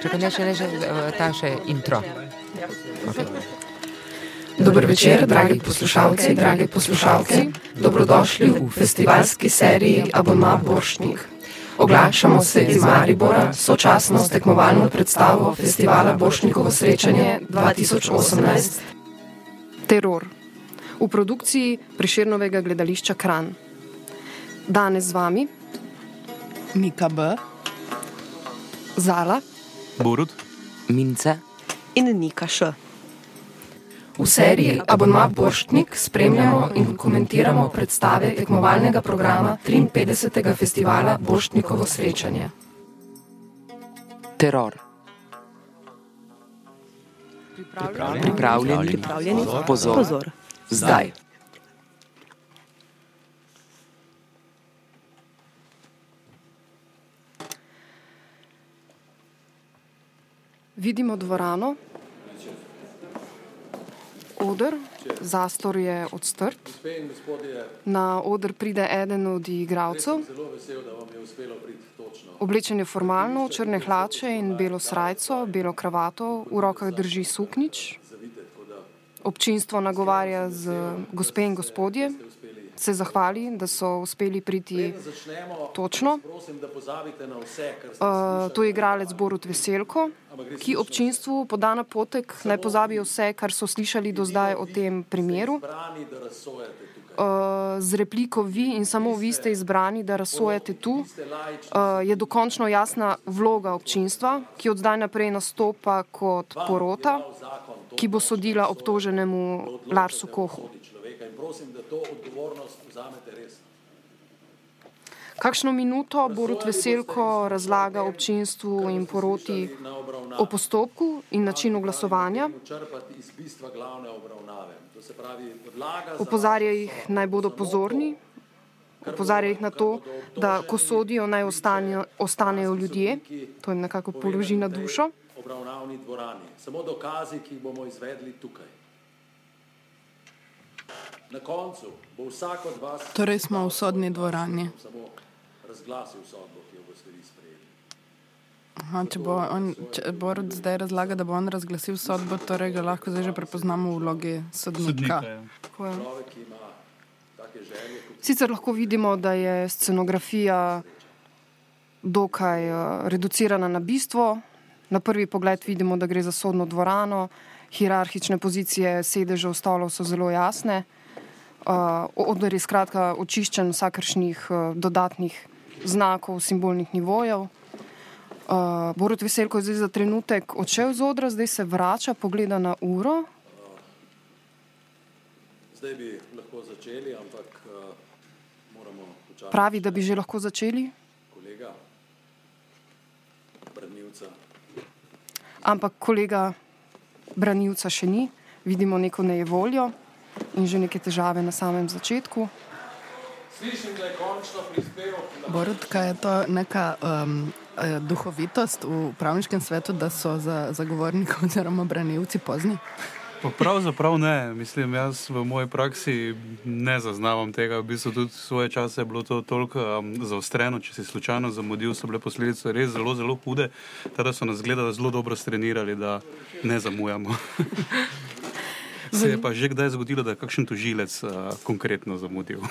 Čakaj, ne, še ne, še eh, ta še intro. Dober večer, dragi poslušalci, dragi poslušalci. Dobrodošli v festivalski seriji Abonma Borštnik. Oglašamo se iz Maribora, sočasno s tekmovalno predstavo festivala Borštnikovo srečanje 2018. Teror. V produkciji Priširnovega gledališča Kran. Danes z vami Mika B. Zala, Borut, Mince. in Nika Š. V seriji Abonma Borštnik spremljamo in komentiramo predstave tekmovalnega programa 53. festivala Borštnikovo srečanje. Teror. Pripravljeni. Pripravljeni? Pozor. Pozor. Zdaj. Vidimo dvorano. Oder, zastor je odstrt. Na oder pride eden od igralcev. Oblečen je formalno, v črne hlače in belo srajco, belo kravato, v rokah drži suknič. Občinstvo nagovarja z gospe in gospodje, se zahvali, da so uspeli priti točno. Uh, to je igralec Borut Veselko, ki občinstvu poda napotek, naj pozabijo vse, kar so slišali do zdaj o tem primeru. Uh, z repliko vi in samo vi ste izbrani, da razsojate tu, uh, je dokončno jasna vloga občinstva, ki od zdaj naprej nastopa kot porota, ki bo sodila obtoženemu Larsu Kohu. Kakšno minuto Borut Veselko razlaga občinstvu in poroti o postopku in načinu glasovanja. Opozarja jih, naj bodo pozorni, opozarja jih na to, da ko sodijo, naj ostanejo, ostanejo ljudje, to jim nekako položi na dušo. obravnavni dvorani. Samo dokazi, ki jih bomo izvedli tukaj. Na koncu bo vsak od vas Torej smo v sodni dvorani. Aha, če bo on, če Borut zdaj razlaga, da bo on razglasil sodbo, torej ga lahko zdaj že prepoznamo v vlogi sodnika. ja. Želje, kot Sicer lahko vidimo, da je scenografija dokaj uh, reducirana na bistvo. Na prvi pogled vidimo, da gre za sodno dvorano, hierarhične pozicije sedežev stolov so zelo jasne. Uh, odr je skratka očiščen vsakršnih uh, dodatnih znakov, simbolnih nivojev. Uh, Borut Veselko je zdaj za trenutek odšel z odra, zdaj se vrača, pogleda na uro. zdaj bi lahko začeli, ampak uh, moramo počakati Pravi, da bi že lahko začeli, kolega, branilca. ampak kolega branilca še ni, vidimo neko nejevoljo in že neke težave na samem začetku. Slišim, da je končno Borut, kaj je to neka um, eh, duhovitost v pravniškem svetu, da so za zagovorniki oziroma branilci pozni? Pa pravzaprav ne, mislim, jaz v moji praksi ne zaznavam tega. V bistvu tudi svoje čase je bilo to toliko um, zaostreno, če si slučajno zamudil, so bile posledice res zelo, zelo hude, tako da so nas gledali zelo dobro strenirali, da ne zamujamo. Se je pa že kdaj zgodilo, da je kakšen tožilec uh, konkretno zamudil.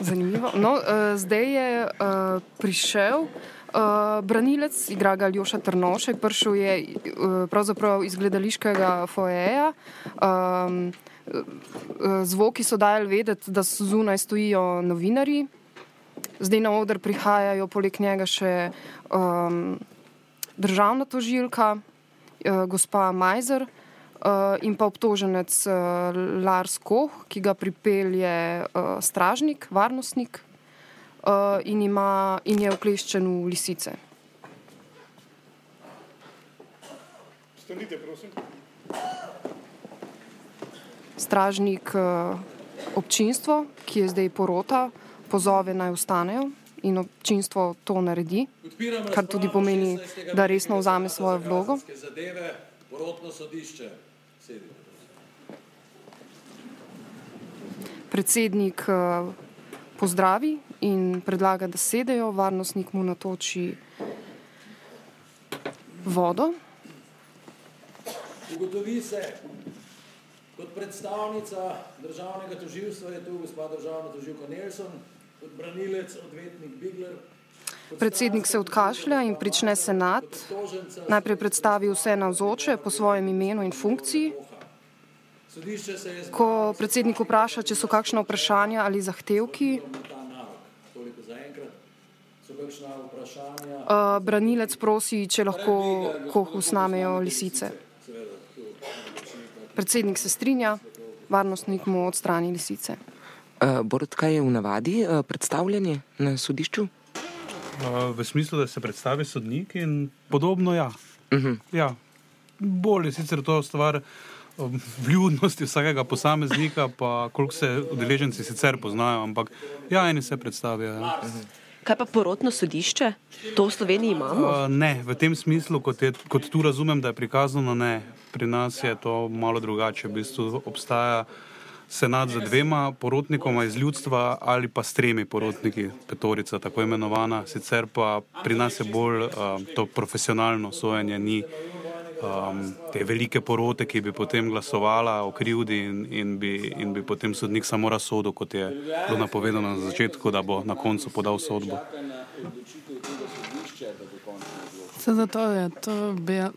Zanimivo. No, uh, zdaj je uh, prišel. Uh, branilec, igra ga Ljoša Trnošek, prišel je uh, pravzaprav iz gledališkega foeja. Um, uh, zvoki so dajali vedeti, da zunaj stojijo novinari. Zdaj na oder prihajajo poleg njega še um, državna tožilka, uh, gospa Majzer uh, in pa obtoženec uh, Lars Koh, ki ga pripelje uh, stražnik, varnostnik uh, in, ima, in je ukleščen v lisice. Stražnik uh, občinstvo, ki je zdaj porota, pozove naj ostanejo in občinstvo to naredi. Kar tudi pomeni, 16. da resno vzame svojo vlogo. Zadeve, porotno sodišče. Predsednik uh, pozdravi in predlaga, da sedejo, varnostnik mu natoči vodo. Ugotovi se, kot predstavnica državnega toživstva je tu gospa državna toživka Nelson, kot branilec odvetnik Bigler. Predsednik se odkašlja in prične senat. Najprej predstavi vse navzoče po svojem imenu in funkciji. Sodišče se je Ko predsednik vpraša, če so kakšna vprašanja ali zahtevki, ta narok. Toliko zaenkrat. So kakšna vprašanja? uh, branilec prosi, če lahko kohu snamejo lisice. Predsednik se strinja, varnostnik mu odstrani lisice. Uh, Borod, kaj je v navadi uh, predstavljanje na sodišču? Uh, v smislu, da se predstavi sodnik in podobno, ja. Uh -huh. ja. Bolj je sicer to stvar um, vljudnosti vsakega posameznika, pa koliko se udeleženci sicer poznajo, ampak ja, eni se predstavijo. Ja. Kaj pa porotno sodišče? To v Sloveniji imamo? Uh, ne, v tem smislu, kot, je, kot tu razumem, da je prikazano, ne. Pri nas je to malo drugače. V bistvu obstaja senat z dvema porotnikoma iz ljudstva ali pa s tremi porotniki, petorica, tako imenovana. Sicer pa pri nas je bolj uh, to profesionalno sojenje, ni um, te velike porote, ki bi potem glasovala o krivdi in, in, bi, in bi potem sodnik samo razsodil, kot je bilo napovedano na začetku, da bo na koncu podal sodbo. Se zato je to, bi, m-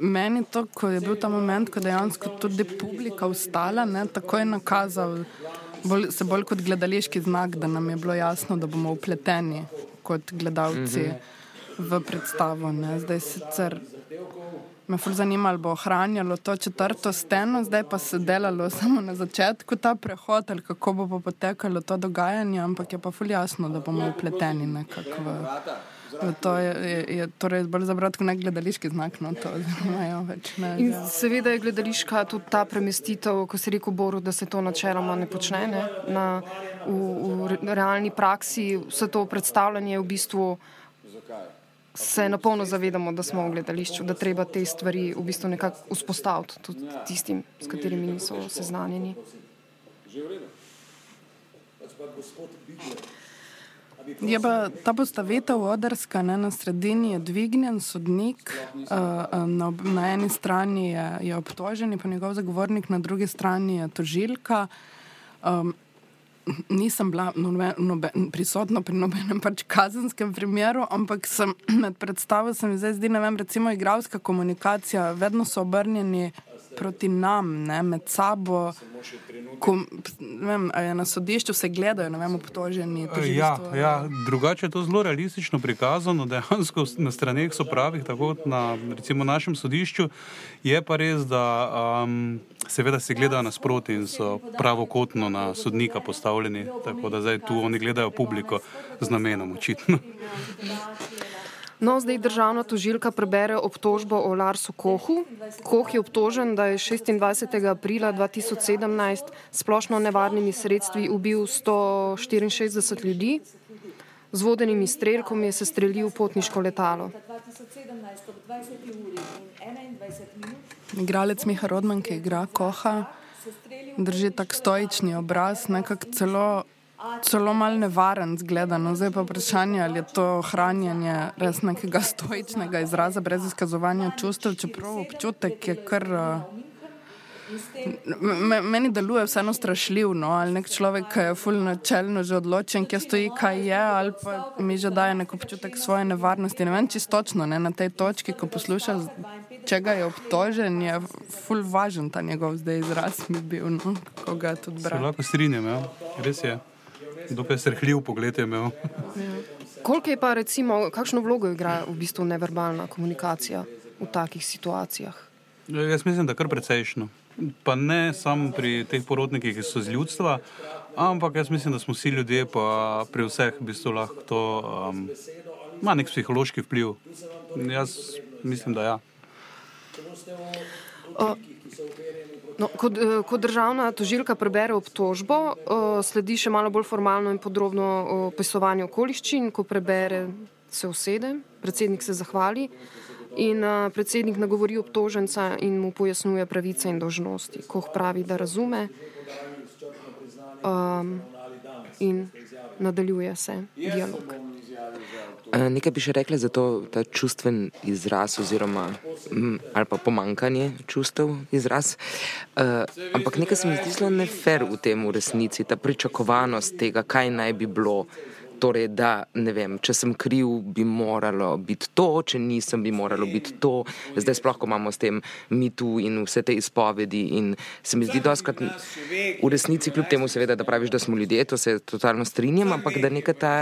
meni to, ko je bil ta moment, ko dejansko tudi publika ustala, ne, tako je nakazal, bolj, se bolj kot gledališki znak, da nam je bilo jasno, da bomo upleteni kot gledalci mm -hmm. v predstavo. Ne. Zdaj sicer me ful zanima, ali bo ohranjalo to četrto steno, zdaj pa se delalo samo na začetku ta prehod, ali kako bo potekalo to dogajanje, ampak je pa ful jasno, da bomo upleteni nekako v. V To je, je, je torej bolj za bratko ne gledališki znak, no to imajo več ne. In ja. seveda je gledališka tudi ta premestitev, ko si rekel Boru, da se to načeloma ne počne. Ne? Na, v, v re- realni praksi vse to predstavljanje v bistvu se napolno zavedamo, da smo v gledališču, da treba te stvari v bistvu nekako vzpostaviti tudi tistim, s katerimi niso seznanjeni. Je pa ta postavitev odrska, ne, na sredini je dvignjen sodnik, uh, uh, na, na eni strani je, je obtožen, pa njegov zagovornik, na drugi strani je tožilka. Um, nisem bila nobe, nobe, prisotna pri nobenem pač kazenskem primeru, ampak sem med predstavo se mi zdaj zdi, ne vem, recimo igralska komunikacija, vedno so obrnjeni proti nam, ne, med sabo. Ko, vem, na sodišču se gledajo, ne vem, obtoženi. Ja, tožilstvo. ja, drugače je to zelo realistično prikazano, dejansko na straneh so pravih, tako kot na recimo, našem sodišču. Je pa res, da um, seveda se gledajo nasproti in so pravokotno na sodnika postavljeni, tako da zdaj tu oni gledajo publiko z namenom, očitno. No, zdaj državna tožilka prebere obtožbo o Larsu Kohu. Koh je obtožen, da je 26. aprila 2017 s splošno nevarnimi sredstvi ubil 164 ljudi. Z vodenimi strelkom je sestrelil potniško letalo. 2017 ob 20. uri in 21 minut Igralec Miha Rodman, ki igra Koha, drži tak stoični obraz, nekako celo, celo mal nevaren zgleda. No, zdaj pa vprašanje, ali je to ohranjanje res nekega stoičnega izraza brez izkazovanja čustev, čeprav občutek je kar. Uh, Me- Meni deluje vseeno strašljivo, no? ali nek človek, ki je fulno načelno že odločen, kje stoji, kaj je, ali pa mi že daje nek občutek svoje nevarnosti. Ne vem čistočno, ne? na tej točki, ko poslušaš, čega je obtožen, je ful važen ta njegov zdaj izraz mi bil, no? ko ga tudi Se brati. lahko strinjam, ja. res je. Dokaj srhljiv pogled je imel. Koliko je pa recimo, kakšno vlogo igra v bistvu neverbalna komunikacija v takih situacijah? Jaz mislim, da kar precejšno. Pa ne samo pri teh porotnikih, ki so iz ljudstva, ampak jaz mislim, da smo vsi ljudje, pa pri vseh v bistvu lahko to um, ima nek psihološki vpliv. Jaz mislim, da ja. No, kot, eh, kot državna tožilka prebere obtožbo, eh, sledi še malo bolj formalno in podrobno opisovanje okoliščin. Ko prebere, se usede, predsednik se zahvali in eh, predsednik nagovori obtoženca in mu pojasnjuje pravice in dožnosti. Koh pravi, da razume. Um, in nadaljuje se dialog. Nekaj bi še rekla za to, ta čustven izraz, oziroma mm, ali pa pomankanje čustev izraz. Uh, ampak nekaj se mi zdi zelo nefer v tem v resnici, ta pričakovanost tega, kaj naj bi bilo. Torej, da ne vem, če sem kriv, bi moralo biti to, če nisem, bi moralo biti to. Zdaj, sploh, ko imamo s tem mitu in vse te izpovedi. In se mi zdi, da v resnici, kljub temu, seveda, da praviš, da smo ljudje, to se totalno strinjam, ampak da nekaj ta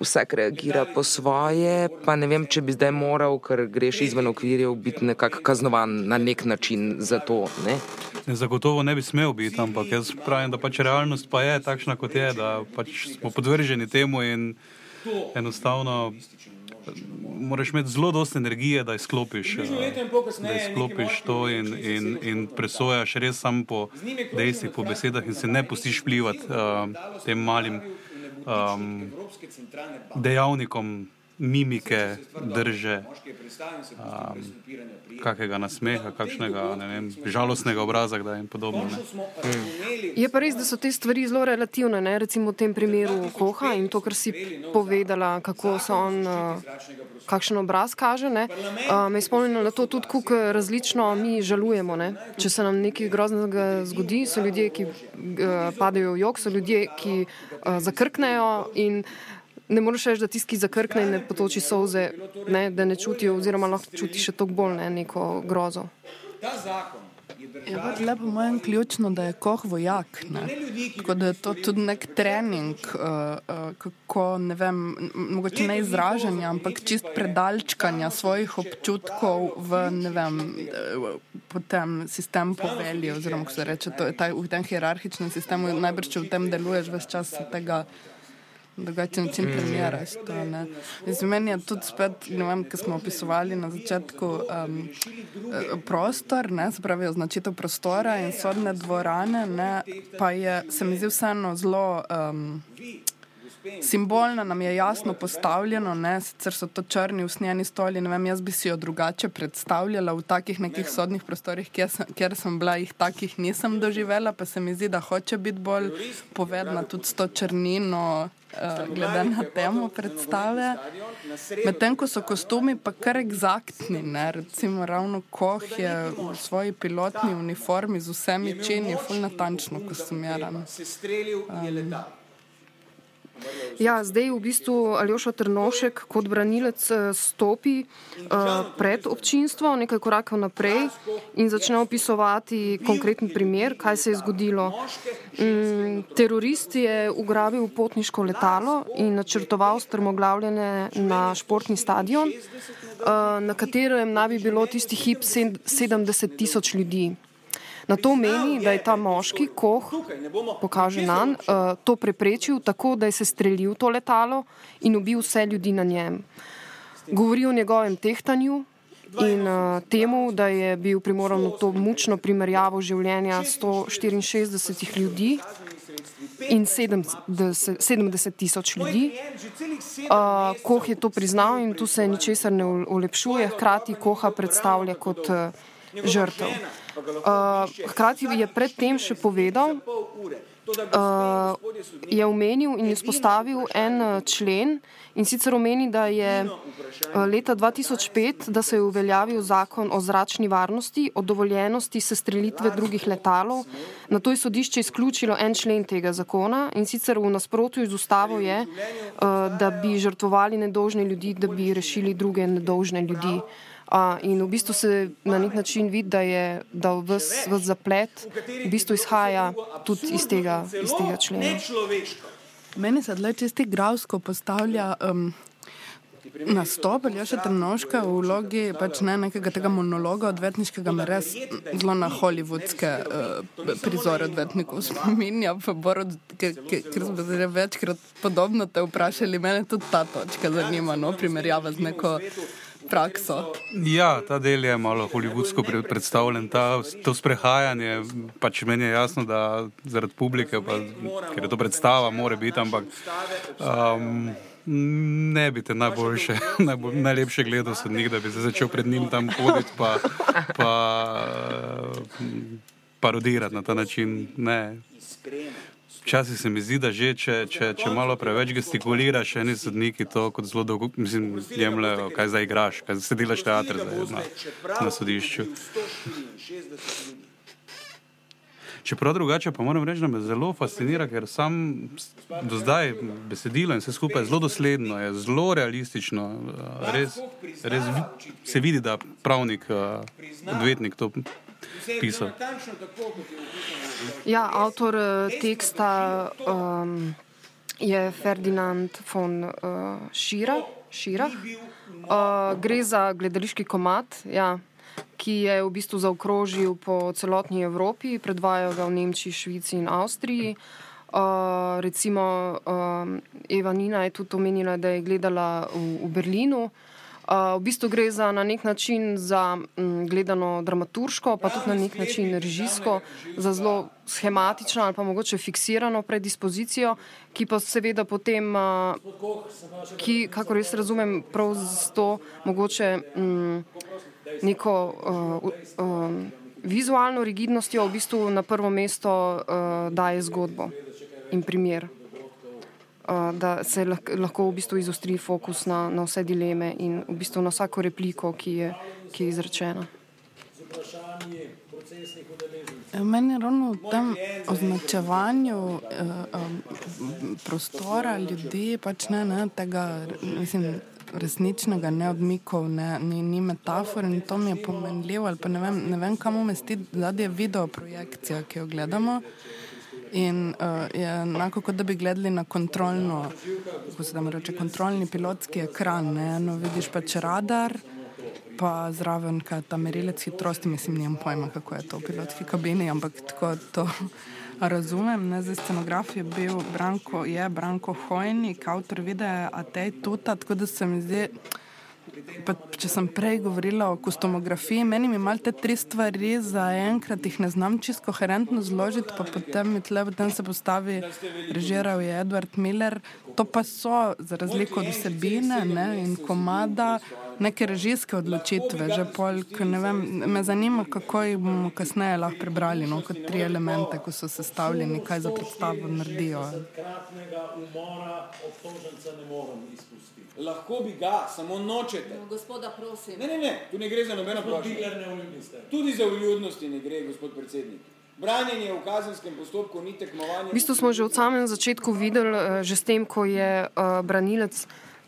vsak reagira po svoje, pa ne vem, če bi zdaj moral, ker greš izven okvirjev, biti nekako kaznovan na nek način za to. Ne? Zagotovo ne bi smel biti, ampak jaz pravim, da pač realnost pa je takšna, kot je, da pač smo podvrženi temu in enostavno moraš imeti zelo dosti energije, da izklopiš, da izklopiš to in, in, in presojaš res samo po dejstvih, po besedah in se ne pustiš vplivati uh, tem malim um, dejavnikom mimike, drže, um, kakega nasmeha, kakšnega vem, žalostnega obraza in podobno. Hmm. Je pa res, da so te stvari zelo relativne. Ne? Recimo v tem primeru Koha in to, kar si povedala, kako so on, uh, kakšen obraz kaže. Me uh, spomnim na to tudi, kako različno mi žalujemo. Ne? Če se nam nekaj groznega zgodi, so ljudje, ki uh, padejo v jog, so ljudje, ki uh, zakrknejo in ne moreš reči, da tisti, ki zakrkne in ne potoči solze, ne, da ne čutijo, oziroma lahko čuti še toliko bolj ne, neko grozo. Je pa lepo mojem ključno, da je koh vojak. Ne? Tako da je to tudi nek trening, uh, uh, kako ne vem, mogoče ne izražanja, ampak čist predalčkanja svojih občutkov v ne vem, potem sistem povelje, oziroma kako se reče, to je ta, v tem hierarhičnem sistemu, najbrž če v tem deluješ ves čas tega drugačen način treniraš. To, meni je tudi spet, ne vem, ki smo opisovali na začetku um, prostor, ne, se pravi označitev prostora in sodne dvorane, ne, pa je, se mi zdi vseeno zelo. Um, Simbolno nam je jasno postavljeno, ne, sicer so to črni usnjeni stoli. Vem, jaz bi si jo drugače predstavljala v takih nekih sodnih prostorih, kjer sem, kjer sem bila, jih takih nisem doživela, pa se mi zdi, da hoče biti bolj povedna tudi s to črnino, glede na temo predstave. Medtem ko so kostumi pa kar egzaktni, ne, recimo ravno Koh je v svoji pilotni uniformi z vsemi čini, fulno natančno kostumiran. Um, Ja, zdaj v bistvu Aljoša Trnošek kot branilec eh, stopi uh, pred občinstvo, nekaj korakov naprej in začne opisovati konkreten primer, kaj se je zgodilo. Um, terorist je ugrabil potniško letalo in načrtoval strmoglavljanje na športni stadion, uh, na katerem naj bi bilo tisti hip 70 tisoč ljudi. Na to meni, da je ta moški, ko pokaže nam, uh, eh, to preprečil tako, da je se streljil to letalo in ubil vse ljudi na njem. Govori o njegovem tehtanju in uh, temu, da je bil primoran v to mučno primerjavo življenja 164 ljudi. In 70 tisoč ljudi, uh, Koh je to priznal in tu se ničesar ne ulepšuje, hkrati Koha predstavlja kot uh, žrtev. Uh, hkrati je predtem še povedal, uh, je omenil in izpostavil en uh, člen in sicer omeni, da je uh, leta 2005, da se je uveljavil zakon o zračni varnosti, o dovoljenosti sestrelitve drugih letalov. Na to je sodišče izključilo en člen tega zakona in sicer v nasprotju z ustavo je, uh, da bi žrtvovali nedožne ljudi, da bi rešili druge nedožne ljudi. Uh, in v bistvu se na nek način vidi, da je da vse zaplet v bistvu izhaja tudi iz tega, iz tega člena. Meni se zdaj čisti gravsko postavlja. Um, Nastop še trnoška v vlogi pač ne nekega tega monologa odvetniškega, me res zelo na hollywoodske uh, prizore odvetnikov spominja, ker smo se že večkrat podobno te vprašali, mene tudi ta točka zanima, no, primerjava z neko prakso. Ja, ta del je malo holivudsko predstavljen. Ta, to sprehajanje, pač meni je jasno, da zaradi publike, pa, ker je to predstava, mora biti, ampak um, ne bi te najboljše, najbolj, najlepše gledal sodnik, da bi se začel pred njim tam hoditi, pa, pa uh, parodirati na ta način. Ne. Včasih se mi zdi, da že če, če, če malo preveč gestikuliraš, eni sodniki to kot zelo dolgo, mislim, jemljajo, kaj zdaj igraš, kaj zdaj delaš teater zdaj na, na sodišču. Čeprav drugače, pa moram reči, da me zelo fascinira, ker sam do zdaj besedilo in vse skupaj je zelo dosledno, je zelo realistično. Res, res vi- se vidi, da pravnik, eh, odvetnik to pisal. Ja, avtor eh, teksta um, je Ferdinand von uh, Šira. Šira. Uh, gre za gledališki komat, ja, ki je v bistvu zaokrožil po celotni Evropi, predvajajo ga v Nemčiji, Švici in Avstriji. Uh, recimo um, Eva Nina je tudi omenila, da je gledala v, v Berlinu. Uh, v bistvu gre za na nek način za m, gledano dramaturško, pa tudi na nek način režijsko, za zelo schematično ali pa mogoče fiksirano predispozicijo, ki pa seveda potem, uh, ki, kako res razumem, prav z to mogoče m, neko uh, um, vizualno rigidnostjo v bistvu na prvo mesto uh, daje zgodbo in primer. Uh, da se lahko, v bistvu izostri fokus na, na vse dileme in v bistvu na vsako repliko, ki je, ki je izrečena. Meni je ravno v tem označevanju eh, um, prostora ljudi, pač ne, ne tega mislim, resničnega, ne odmikov, ne, ni, ni metafor in to mi je pomenljivo. Ne vem, ne vem kam umesti zadnje video projekcija, ki jo gledamo. In uh, je enako, kot da bi gledali na kontrolno, kako se da reče, kontrolni pilotski ekran. Ne? No, vidiš pač radar, pa zraven kaj ta merilec hitrosti, mislim, nimam pojma, kako je to v pilotski kabini, ampak tako to razumem. Ne? Za scenograf je bil Branko, je Branko Hojnik, avtor videa Atej Tuta, tako da se mi zdi. Pa, če sem prej govorila o kostumografiji, meni je malo te tri stvari zaenkrat, jih ne znam čisto koherentno zložiti, pa potem mi tle, potem se postavi, režiral je Edward Miller. To pa so, za razliko od vsebine ne, in komada, neke režijske odločitve. Že pol, ko ne vem, me zanima, kako jih bomo kasneje lahko prebrali, no, kot tri elemente, ko so sestavljeni, kaj za predstavo naredijo. Kratnega umora obtoženca ne morem izpustiti. Lahko bi ga, samo nočete. Gospoda, prosim. Ne, ne, ne, tu ne gre za nobeno prošnjo. Tudi za vljudnosti ne gre, gospod predsednik. Branjenje v kazenskem postopku ni tekmovanje. V bistvu smo že od samega začetka videli, eh, že s tem, ko je uh, branilec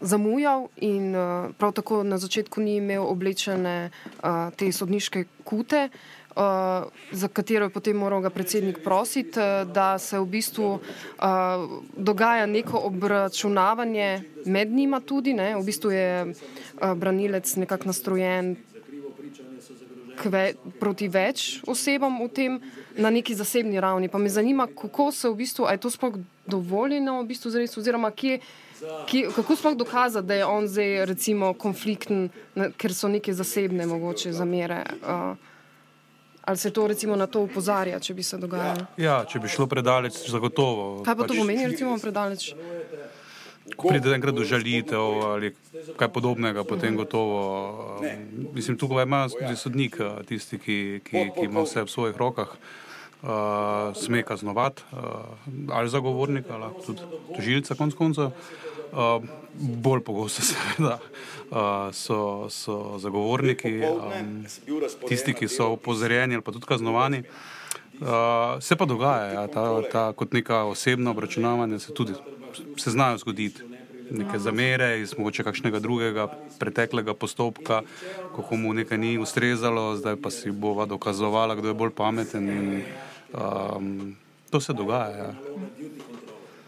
zamujal in uh, prav tako na začetku ni imel oblečene uh, te sodniške kute. Uh, za katero je potem moral ga predsednik prositi, uh, da se v bistvu uh, dogaja neko obračunavanje med njima tudi. Ne? V bistvu je uh, branilec nekako nastrojen kve, proti več osebam v tem na neki zasebni ravni. Pa me zanima, kako se v bistvu, a je to sploh dovoljeno v bistvu zares, oziroma kje, kje, kako sploh dokazati, da je on zdaj recimo konflikten, ker so neke zasebne mogoče zamere. Uh, ali se to recimo na to upozarja, če bi se dogajalo? Ja, če bi šlo predaleč, zagotovo. Kaj pa to pomeni recimo predaleč? Ko pride enkrat do žalitev ali kaj podobnega, potem gotovo. um, Mislim, tukaj ima tudi sodnik, uh, tisti, ki, ki, ki ima vse v svojih rokah, uh, sme kaznovati uh, ali zagovornika, ali tudi tožilca, konc koncev. Uh, bolj pogosto, seveda, uh, so, so zagovorniki, um, tisti, ki so upozorjeni ali pa tudi kaznovani. Uh, se pa dogaja, ja, ta, ta, kot neka osebna obračunavanja se tudi se znajo zgoditi. Neke zamere iz mogoče kakšnega drugega preteklega postopka, ko komu nekaj ni ustrezalo, zdaj pa si bova dokazovala, kdo je bolj pameten. In, um, to se dogaja. Ja.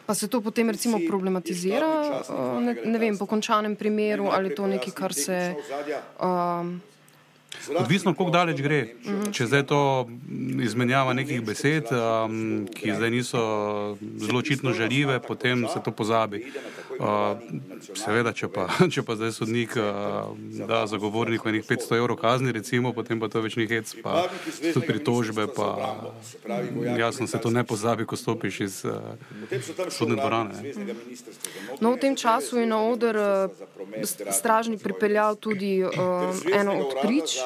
Pa se to potem recimo problematizira, uh, ne, ne vem, po končanem primeru, ali to nekaj, kar se. Um, Odvisno, kako daleč gre. Če zdaj to izmenjava nekih besed, um, ki zdaj niso zelo očitno žaljive, potem se to pozabi. Seveda, če pa, če pa zdaj sodnik da zagovorniku enih 500 evrov kazni, recimo, potem pa to več ni hec, pa tudi pritožbe, pa jasno se to ne pozabi, ko stopiš iz sodne dvorane. ne. no, v tem času je na oder uh, stražnik pripeljal tudi uh, eno od prič.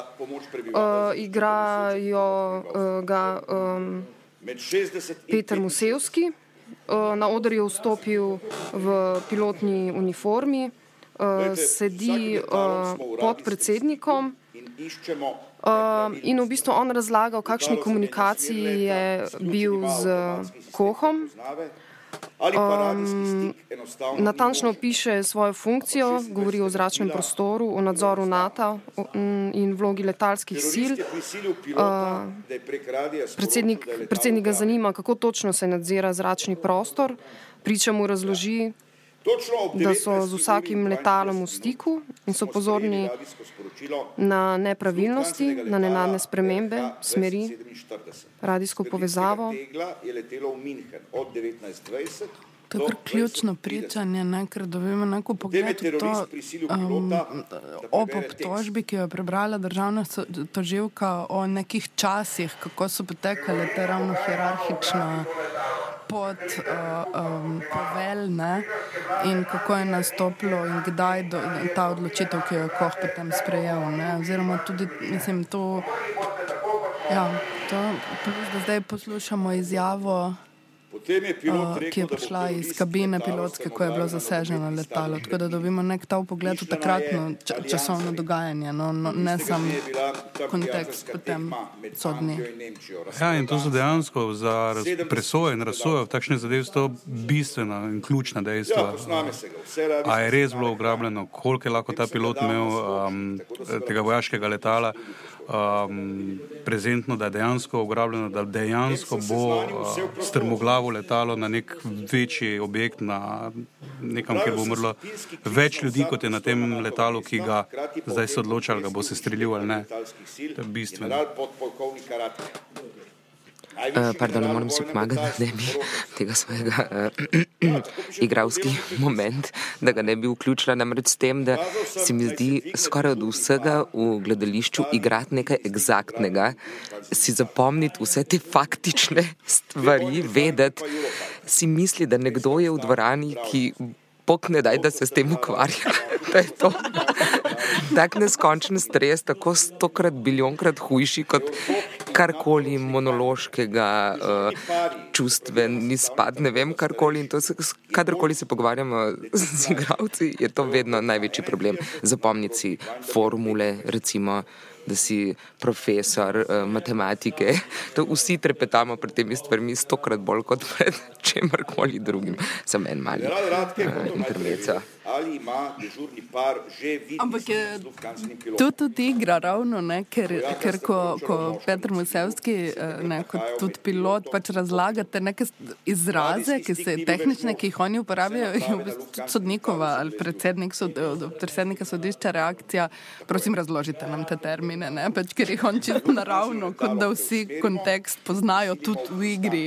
Uh, igrajo uh, ga um, Peter Musevski na oder je vstopil v pilotni uniformi, uh, sedi uh, pod predsednikom. In v bistvu on razlaga, v kakšni komunikaciji je bil z Kohom. Um, natančno piše svojo funkcijo, govori o zračnem prostoru, o nadzoru NATO in vlogi letalskih sil. Uh, predsednik, predsednik ga zanima, kako točno se nadzira zračni prostor, priča mu razloži, da so z vsakim letalom v stiku in so pozorni na nepravilnosti, na nenadne spremembe, smeri, radijsko povezavo. To je kar ključno pričanje, ne? ker dobimo neko pogled v to um, ob obtožbi, ki jo je prebrala državna toživka o nekih časih, kako so potekale te ravno hierarhično pod uh, um, poveljne in kako je nastopilo in kdaj do, ta odločitev, ki jo je Koh potem sprejel. Ne? Oziroma tudi, mislim, to, ja, to, da zdaj poslušamo izjavo. Ki je prišla iz kabine pilotske, ko je bilo zaseženo letalo. Tako da dobimo nek ta pogled v takratno časovno dogajanje, no, no, ne samo kontekst potem sodni. Ja, in to so dejansko za presoje in razsoje v takšne zadeve sto bistvena in ključna dejstva. A je res bilo ugrabljeno, koliko je lahko ta pilot imel um, tega vojaškega letala? Um, prezentno, da je dejansko ugrabljeno, da dejansko bo uh, strmoglavo letalo na nek večji objekt, na nekam, kjer bo umrlo več ljudi, kot je na tem letalu, ki ga zdaj se odloča, ali ga bo se streljil ali ne. To je bistveno. Uh, pardon, ne morem si pomagati, da ne bi tega svojega uh, igralski moment, da ga ne bi vključila namreč s tem, da se mi zdi skoraj od vsega v gledališču igrati nekaj egzaktnega, si zapomniti vse te faktične stvari, vedeti, si misli, da nekdo je v dvorani, ki pokne daj, da se s tem ukvarja. da je to tak neskončen stres, tako stokrat, biljonkrat hujši kot karkoli monološkega, uh, čustven izpad, ne vem, karkoli. Se, kadarkoli se pogovarjamo z igravci, je to vedno največji problem. Zapomniti si formule, recimo da si profesor uh, matematike. To vsi trepetamo pred temi stvarmi stokrat bolj kot pred čemkoli drugim. Sem en mali uh, intermezzo ali ima dežurni par že videti. Ampak je to tudi igra ravno, ne? ker, ker ko, ko Petr Musevski, eh, ne, kot tudi pilot, pač razlagate neke izraze, ki se tehnične, ki jih oni uporabljajo, bistvu sodnikova ali predsednik sod, predsednika sodišča reakcija, prosim razložite nam te termine, ne? pač ker jih on čisto naravno, kot da vsi kontekst poznajo, tudi v igri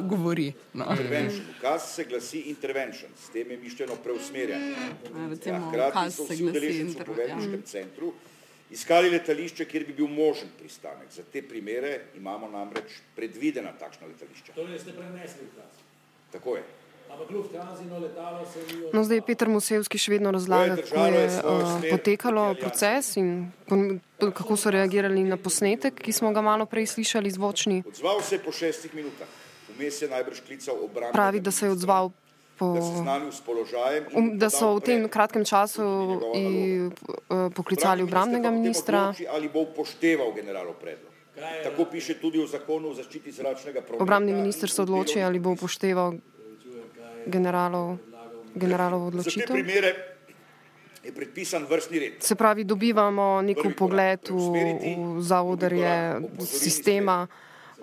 govori. No. Intervention, ukaz se glasi intervention, s tem je mišljeno preusmerjanje. Recimo, ja, hkrati so vsi udeleženci v poveljniškem ja. centru iskali letališče, kjer bi bil možen pristanek. Za te primere imamo namreč predvidena takšna letališča. To ste prenesli v kas? Tako je. No, zdaj je Petr Musevski še vedno razlagal, kako je uh, potekalo proces in kako so reagirali na posnetek, ki smo ga malo prej slišali zvočni. Odzval se je po šestih minutah. Vmes je najbrž klical obrambne. Pravi, da se je odzval po, um, da so v tem kratkem času uh, poklicali obrambnega ministra. Ali bo upošteval generalov predlog? Tako piše tudi v zakonu o zaščiti zračnega prometa. Obrambni minister se odloči, ali bo upošteval generalov, generalov odločitev. Je predpisan vrstni red. Se pravi, dobivamo nek pogled v, v zavodrje sistema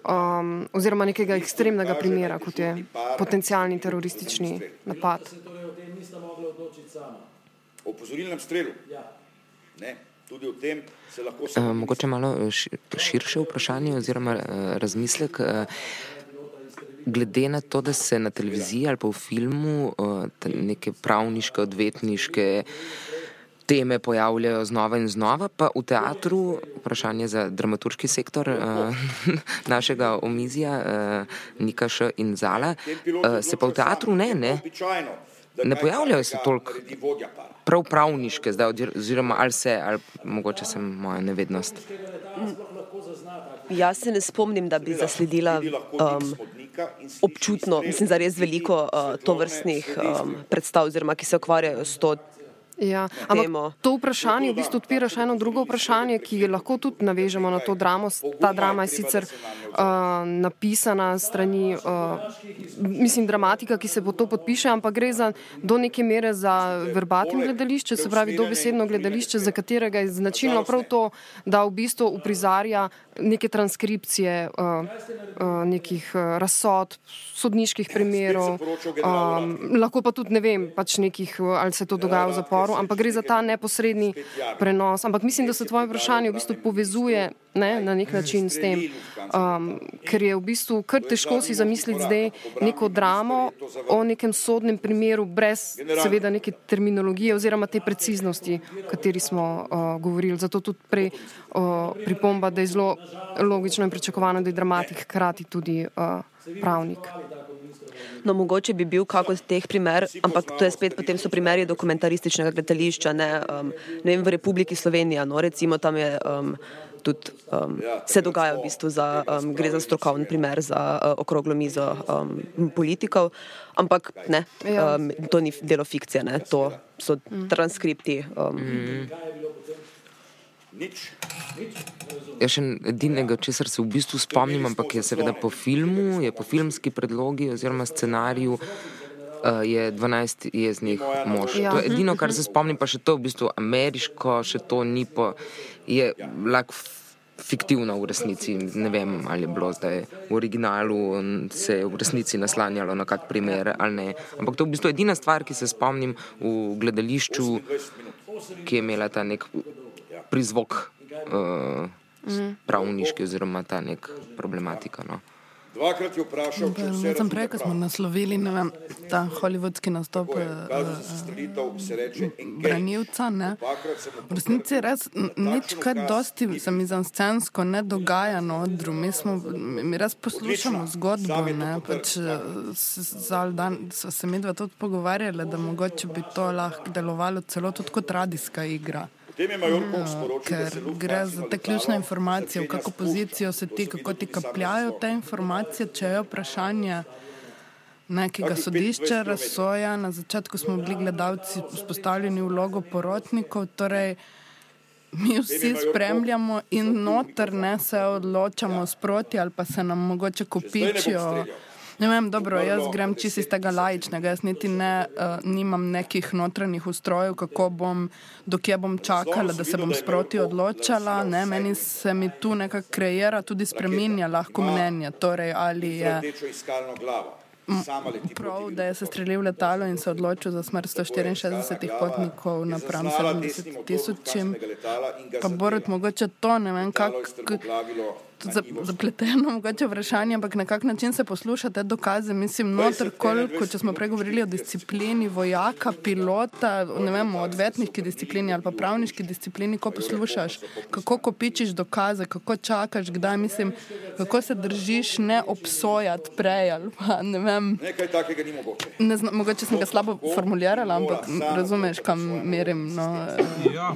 um, oziroma nekega ekstremnega primera, kot je potencijalni teroristični napad. O pozorilnem strelu. Ne, tudi o tem se lahko. Uh, mogoče malo eh, širše vprašanje oziroma uh, razmislek. Uh, Glede na to, da se na televiziji ali pa v filmu uh, neke pravniške, odvetniške uh, teme pojavljajo znova in znova, pa v teatru, vprašanje za dramaturški sektor uh, našega omizja, uh, Nikaša in Zala, uh, se pa v teatru ne, ne, ne pojavljajo se toliko prav pravniške, zdaj, oziroma ali se, ali mogoče sem moja nevednost. Jaz se ne spomnim, da bi zasledila um, občutno, mislim, za res veliko uh, tovrstnih um, predstav, oziroma ki se ukvarjajo s to Ja, ampak to vprašanje v bistvu odpira še eno drugo vprašanje, ki lahko tudi navežemo na to dramo. Ta drama je sicer uh, napisana strani, uh, mislim, dramatika, ki se bo to podpiše, ampak gre za do neke mere za verbatim gledališče, se pravi dobesedno gledališče, za katerega je značilno prav to, da v bistvu uprizarja neke transkripcije uh, uh, nekih uh, razsod, sodniških primerov, um, lahko pa tudi ne vem, pač nekih, ali se to dogaja v zaporu govoru, ampak gre za ta neposredni prenos. Ampak mislim, da se tvoje vprašanje v bistvu povezuje ne, na nek način s tem, um, ker je v bistvu kar težko si zamisliti zdaj neko dramo o nekem sodnem primeru brez seveda neke terminologije oziroma te preciznosti, o kateri smo uh, govorili. Zato tudi prej uh, pripomba, da je zelo logično in pričakovano, da je dramatik hkrati tudi uh, pravnik. No, mogoče bi bil kako od teh primer, ampak to je spet potem so primeri dokumentarističnega gledališča, ne, um, ne vem, v Republiki Slovenija, no, recimo tam je um, tudi, um, se dogaja v bistvu za, um, gre za strokovni primer za uh, okroglo mizo um, politikov, ampak ne, ja. um, to ni delo fikcije, ne, to so transkripti. Um, mm. Nič. Ja, še edinega, česar se v bistvu spomnim, ampak je seveda po filmu, je po filmski predlogi oziroma scenariju. Uh, je 12 jeznih mož. Ja. To je edino, kar se spomnim, pa še to v bistvu ameriško, še to ni po, je lahko fiktivno v resnici. Ne vem, ali je bilo zdaj v originalu, se je v resnici naslanjalo na kak primer ali ne. Ampak to je v bistvu edina stvar, ki se spomnim v gledališču, ki je imela ta nek prizvok uh, mm. pravniški oziroma ta nek problematika. No. Dvakrat je vprašal, če se lahko prej, ko smo naslovili vem, ta holivudski nastop eh, eh, branilca. V resnici je res nič, kar dosti se mi za scensko ne dogaja na odru. Mi, smo, mi res poslušamo zgodbo. Pač, dan so se mi dva tudi pogovarjali, da mogoče bi to lahko delovalo celo tudi kot radijska igra. No, ker gre za te ključne informacije, v kako pozicijo se ti, kako ti kapljajo te informacije, če je vprašanje nekega sodišča, razsoja. Na začetku smo bili gledalci vzpostavljeni vlogo porotnikov, torej mi vsi spremljamo in noter ne se odločamo sproti ali pa se nam mogoče kopičijo. Ne vem, dobro, jaz grem čisto iz tega lajičnega, jaz niti ne, uh, nimam nekih notranjih ustrojev, kako bom, dokje bom čakala, da se bom sproti odločala. Ne, meni se mi tu nekako kreira, tudi spreminja lahko mnenje. Torej, ali je prav, da je se streljil letalo in se odločil za smrt 164 potnikov na pram 70 tisočim. Pa Borut, mogoče to, ne vem, kako zapleteno mogoče vprašanje, ampak na kak način se posluša te dokaze. Mislim, noter, koliko, če smo pregovorili o disciplini vojaka, pilota, ne vem, o odvetniški disciplini ali pa pravniški disciplini, ko poslušaš, kako kopičiš dokaze, kako čakaš, kdaj mislim, kako se držiš ne obsojati prej ali pa ne vem. Nekaj takega ni mogoče. Ne znam, mogoče sem ga slabo formulirala, ampak razumeš, kam merim. No, ja.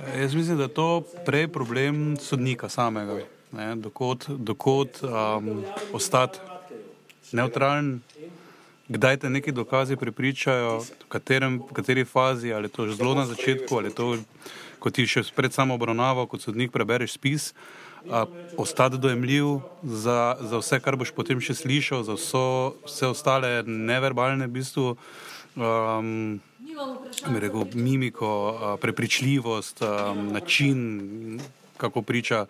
Jaz mislim, da je to prej problem sodnika samega. Dokot, dokot um, ostati neutralen, kdaj te neki dokazi pripričajo, v, katerem, v kateri fazi, ali je to že zelo na začetku, ali je to, ko ti še pred samo obravnavo, kot sodnik prebereš spis, uh, ostati dojemljiv za, za vse, kar boš potem še slišal, za vso, vse ostale neverbalne v bistvu. Um, rekel, mimiko, prepričljivost, način, kako priča,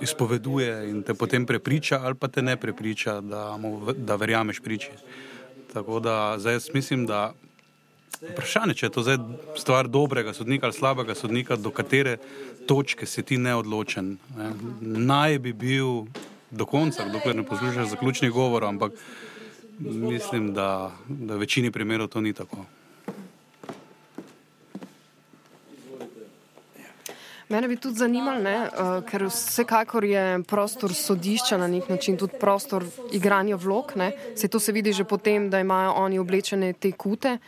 izpoveduje in te potem prepriča, ali pa te ne prepriča, da, mu, da verjameš priči. Tako da zdaj jaz mislim, da vprašanje, če je to zdaj stvar dobrega sodnika ali slabega sodnika, do katere točke si ti neodločen. Ne. Naj bi bil do konca, dokler ne poslušaš zaključnih govorov, ampak mislim, da, da v večini primerov to ni tako. Mene bi tudi zanimalo, ne, uh, ker vsekakor je prostor sodišča na nek način tudi prostor igranja vlog. Ne. Se to se vidi že potem, da imajo oni oblečene te kute.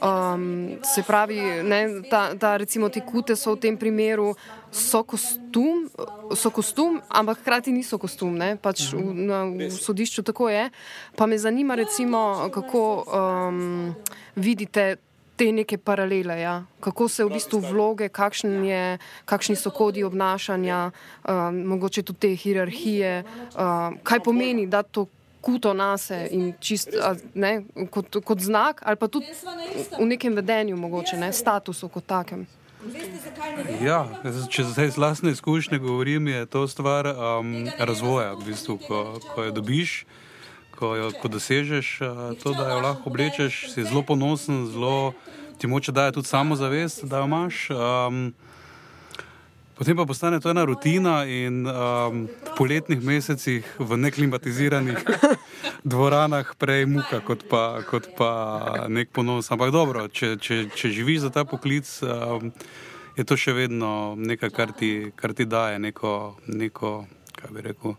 Um, se pravi, ne, ta, ta, recimo te kute so v tem primeru. So kostum, so kostum, ampak hkrati niso kostum. Pač v, na, v sodišču tako je. Pa me zanima, recimo, kako um, vidite te neke paralele, ja? kako se v bistvu vloge, je, kakšni so kodi obnašanja, um, mogoče tudi te hierarhije, um, kaj pomeni, da to kuto nase in čist, a, ne, kot, kot znak, ali pa tudi v nekem vedenju, mogoče ne, statusu kot takem. Ja, če zdaj z vlastne izkušnje govorim, je to stvar um, razvoja, v bistvu, ko, ko jo dobiš ko jo ko dosežeš, to, da jo lahko oblečeš, si zelo ponosen, zelo ti moče daje tudi samozavest, da jo imaš. Um, potem pa postane to ena rutina in um, v poletnih mesecih v neklimatiziranih dvoranah prej muka kot pa, kot pa nek ponos. Ampak dobro, če, če, če živiš za ta poklic. Um, Je to še vedno nekaj, kar ti, kar ti daje neko, neko, kaj bi rekel,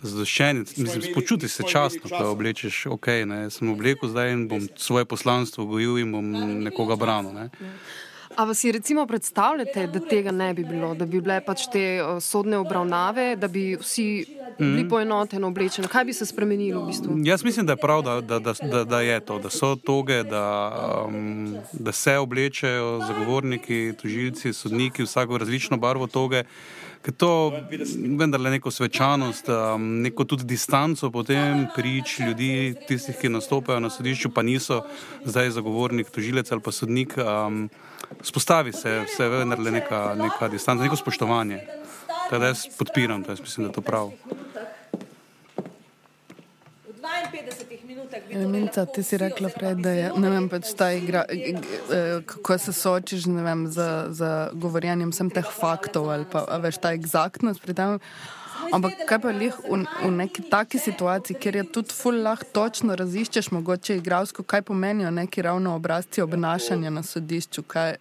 zadoščen, mislim, počuti se častno, da oblečeš, ok, ne, sem oblekel zdaj in bom svoje poslanstvo gojil in bom nekoga branil. Ne. A si recimo predstavljate, da tega ne bi bilo, da bi bile pač te uh, sodne obravnave, da bi vsi bili mm. poenoteno oblečeni? Kaj bi se spremenilo v bistvu? Jaz mislim, da je prav, da, da, da, da, da je to, da so toge, da, um, da se oblečejo zagovorniki, tužilci, sodniki, vsako različno barvo toge. Ker to vendar le neko svečanost, um, neko tudi distanco potem prič ljudi, tistih, ki nastopajo na sodišču, pa niso zdaj zagovornik, tožilec ali pa sodnik. Um, spostavi se, se vendar le neka, neka distanca, neko spoštovanje. Teda jaz podpiram, da mislim, da je to prav. 52 minutah. Minca, ti si rekla prej, da je ne vem, pač ta igra, eh, kako se soočiš vem, z, z govorjenjem vsem teh faktov ali pa veš ta egzaktnost pri tem. Ampak kaj pa jih v, v neki taki situaciji, kjer je tudi ful lah točno raziščeš, mogoče igralsko, kaj pomenijo neki ravno obrazci obnašanja na sodišču. Kaj,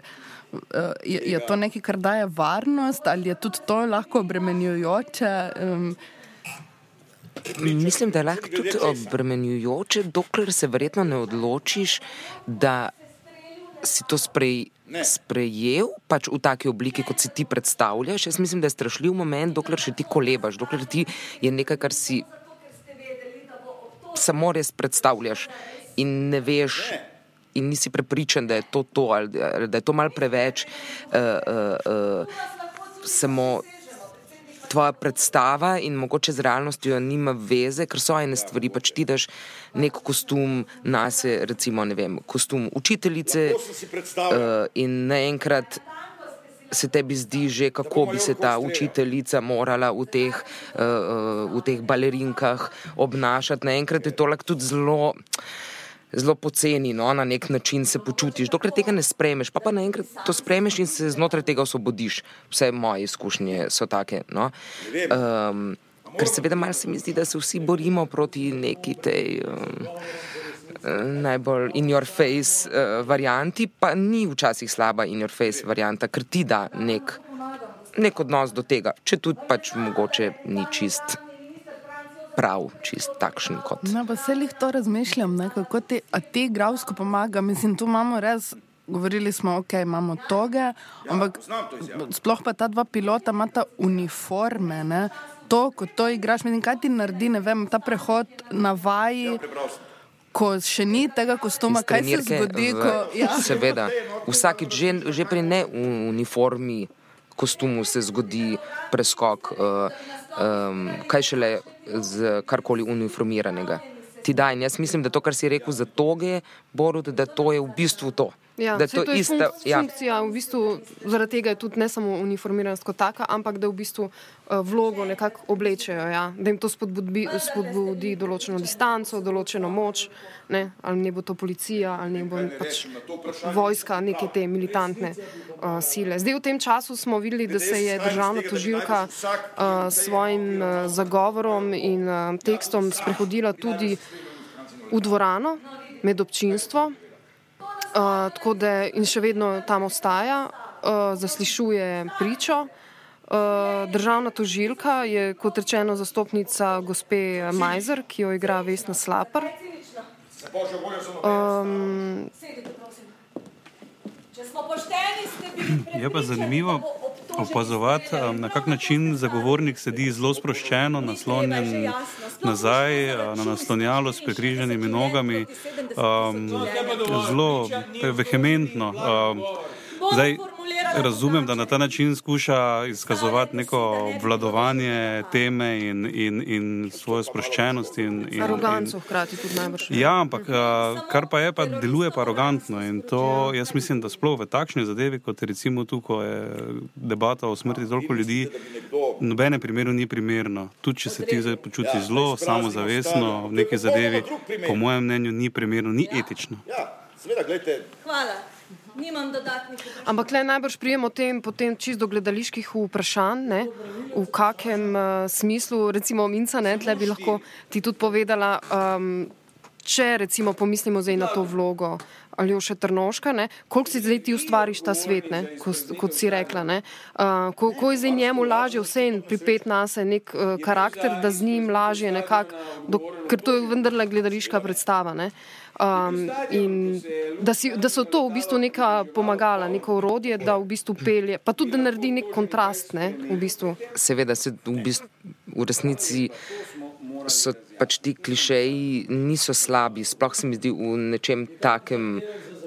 uh, je, je to nekaj, kar daje varnost ali je tudi to lahko obremenjujoče? Um, Mislim, da je lahko tudi obremenjujoče, dokler se verjetno ne odločiš, da si to sprej, sprejel pač v taki obliki, kot si ti predstavljaš. Jaz mislim, da je strašljiv moment, dokler še ti kolebaš, dokler ti je nekaj, kar si samo res predstavljaš in ne veš. In nisi prepričan, da je to to, ali da je to malce preveč, uh, uh, uh, samo tvoja predstava in mogoče z realnostjo nima veze, ker so ene stvari, pač ti daš nek kostum na se, recimo, ne vem, kostum učiteljice uh, in naenkrat. Se tebi zdi že, kako bi se ta učiteljica morala v teh, uh, v teh balerinkah obnašati. Naenkrat je to lahko tudi zelo. Zelo poceni, no, na nek način se počutiš. Dokler tega ne sprejmeš, pa pa naenkrat to sprejmeš in se znotraj tega osvobodiš. Vse moje izkušnje so take. No. Um, ker seveda malo se mi zdi, da se vsi borimo proti neki tej. Um, Najbolj in your face uh, varianti, pa ni včasih slaba in your face varianta, ker ti da nek, nek odnos do tega, če tudi pač mogoče ni čist prav, čist takšen kot. No, pa se jih to razmišljam, ne, kako ti, ti igravsko pomaga. Mislim, tu imamo res. Govorili smo, ok, imamo toge, ampak sploh pa ta dva pilota imata uniforme. Ne? To, ko to igraš, mislim, kaj ti naredi, ne vem, ta prehod na vaji. Ko še ni tega kostuma, kaj se zgodi? Ko, ja. Seveda, vsakeč že, že pri ne uniformi, kostumu se zgodi preskok. Uh, um, kaj šele z karkoli uniformiranega. Ti daj, jaz mislim, da to, kar si rekel za toge, Borut, da to je v bistvu to. Ja, da to, to je ista ja. funkcija. Ja. V bistvu, zaradi tega je tudi ne samo uniformiranost kot taka, ampak da v bistvu uh, vlogo nekako oblečejo. Ja. Da jim to spodbudi, spodbudi določeno distanco, določeno moč. Ne. Ali ne bo to policija, ali ne bo pač vojska, neke te militantne uh, sile. Zdaj v tem času smo videli, da se je državna toživka uh, s svojim uh, zagovorom in uh, tekstom sprehodila tudi v dvorano med občinstvo. Uh, tako da in še vedno tam ostaja. uh, zaslišuje pričo. Uh, državna tožilka je, kot rečeno, zastopnica gospe Majzer, ki jo igra Vesna Slapar. Um, Je pa zanimivo opazovati, na kak način zagovornik sedi zelo sproščeno, naslonjen nazaj na naslonjalo s prekriženimi nogami, um, zelo vehementno. Um, zdaj, razumem, da na ta način skuša izkazovati neko obvladovanje teme in, in, in svojo sproščenost. In, in, aroganco hkrati tudi najbrž. Ja, ampak kar pa je, pa deluje pa arogantno in to jaz mislim, da sploh v takšni zadevi, kot recimo tu, ko je debata o smrti toliko ljudi, v nobenem primeru ni primerno. Tudi če se ti zdaj počuti zelo samozavestno v neki zadevi, po mojem mnenju ni primerno, ni etično. Ja, seveda, gledajte. Hvala. Nimam dodatnih vprašanj. Ampak le najbrž prijemo tem, potem čisto gledaliških vprašanj, ne? v kakem uh, smislu, recimo Minca, ne, tle bi lahko ti tudi povedala, um, če recimo pomislimo zdaj na to vlogo Aljoša Trnoška, ne? koliko si zdaj ti ustvariš ta svet, ne? Ko, kot si rekla, ne? Uh, ko, ko je zdaj njemu lažje vse in pripet nas je nek uh, karakter, da z njim lažje nekako, ker to je vendarle gledališka predstava. Ne? Um, in da, si, da so to v bistvu neka pomagala, neko urodje, da v bistvu pelje, pa tudi da naredi nek kontrast. Ne, v bistvu. Seveda se v, bistvu, v resnici so pač ti klišeji niso slabi, sploh se mi zdi v nečem takem,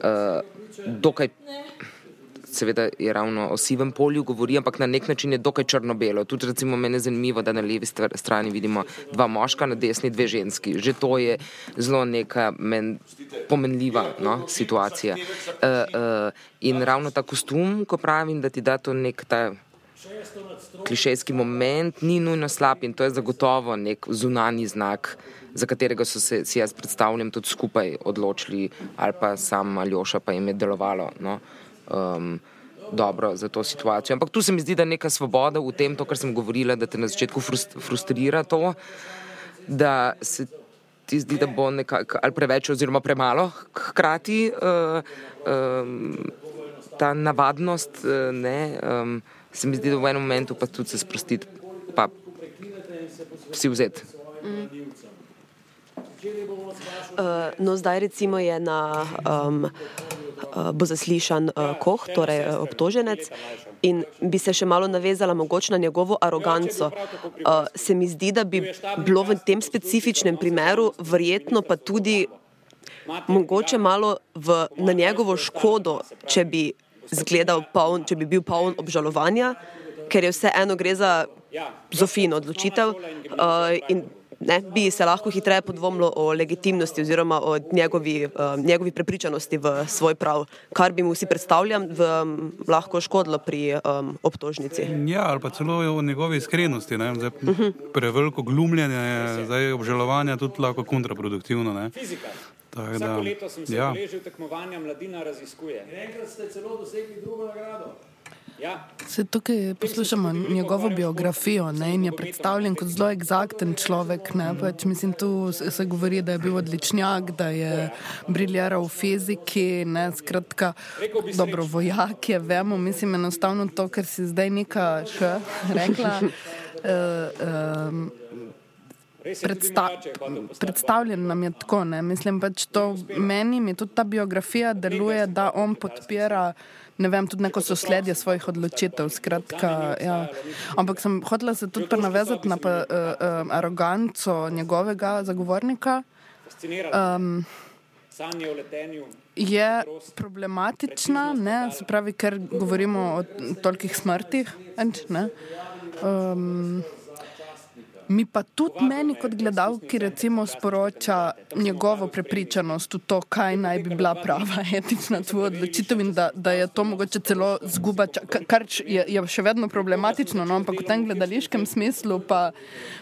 uh, dokaj seveda je ravno o sivem polju govori, ampak na nek način je dokaj črno-belo. Tudi recimo meni je zanimivo, da na levi strani vidimo dva moška, na desni dve ženski. Že to je zelo neka men, pomenljiva no, situacija. Uh, uh, in ravno ta kostum, ko pravim, da ti da to nek ta klišejski moment, ni nujno slab in to je zagotovo nek zunani znak. Za katerega so se, si jaz predstavljam, tudi skupaj odločili, ali pa sam Aljoša, pa jim je delovalo. No um, dobro za to situacijo. Ampak tu se mi zdi, da je neka svoboda v tem, to, kar sem govorila, da te na začetku frustrira to, da se ti zdi, da bo nekako ali preveč, oziroma premalo hkrati uh, um, ta navadnost, uh, ne, um, se mi zdi, da v enem momentu pa tudi se sprostiti, pa si vzeti. Mm. Uh, no, zdaj recimo je na. Um, uh, bo zaslišan uh, Koh, torej uh, obtoženec. In bi se še malo navezala mogoče na njegovo aroganco. Uh, se mi zdi, da bi bilo v tem specifičnem primeru verjetno pa tudi mogoče malo v, na njegovo škodo, če bi, poln, če bi bil poln obžalovanja, ker je vse eno gre za Zofino odločitev. Uh, ne, bi se lahko hitreje podvomilo o legitimnosti oziroma o njegovi, uh, njegovi prepričanosti v svoj prav, kar bi mu si predstavljam, v, um, lahko škodilo pri um, obtožnici. Ja, ali pa celo o njegovi iskrenosti. Zdaj, uh. -huh. Preveliko glumljanje je zdaj obžalovanja tudi lahko kontraproduktivno. Ne. Tak, da, leto sem se ja. udeležil tekmovanja Mladina raziskuje. Enkrat ste celo dosegli drugo nagrado. Ja. Se tukaj poslušamo njegovo biografijo ne, in je predstavljen kot zelo eksakten človek. Ne, pač, mislim, tu se govori, da je bil odličnjak, da je briljaral v fiziki, ne, skratka, dobro vojak je, vemo, mislim, enostavno to, kar si zdaj neka še rekla. Uh, um, Predsta predstavljen nam je tako, ne? mislim pač to meni, mi tudi ta biografija deluje, da on podpira ne vem, tudi neko sosledje svojih odločitev. Skratka, ja. Ampak sem hotela se tudi navezati na pa, uh, uh, aroganco njegovega zagovornika. Um, je problematična, ne, se pravi, ker govorimo o tolikih smrtih. Um, Mi pa tudi meni, kot gledalki, recimo, sporoča njegovo prepričanost v to, kaj naj bi bila prava etična tvoja odločitev in da, da je to mogoče celo zguba, kar je, je še vedno problematično, no? ampak v tem gledališkem smislu pa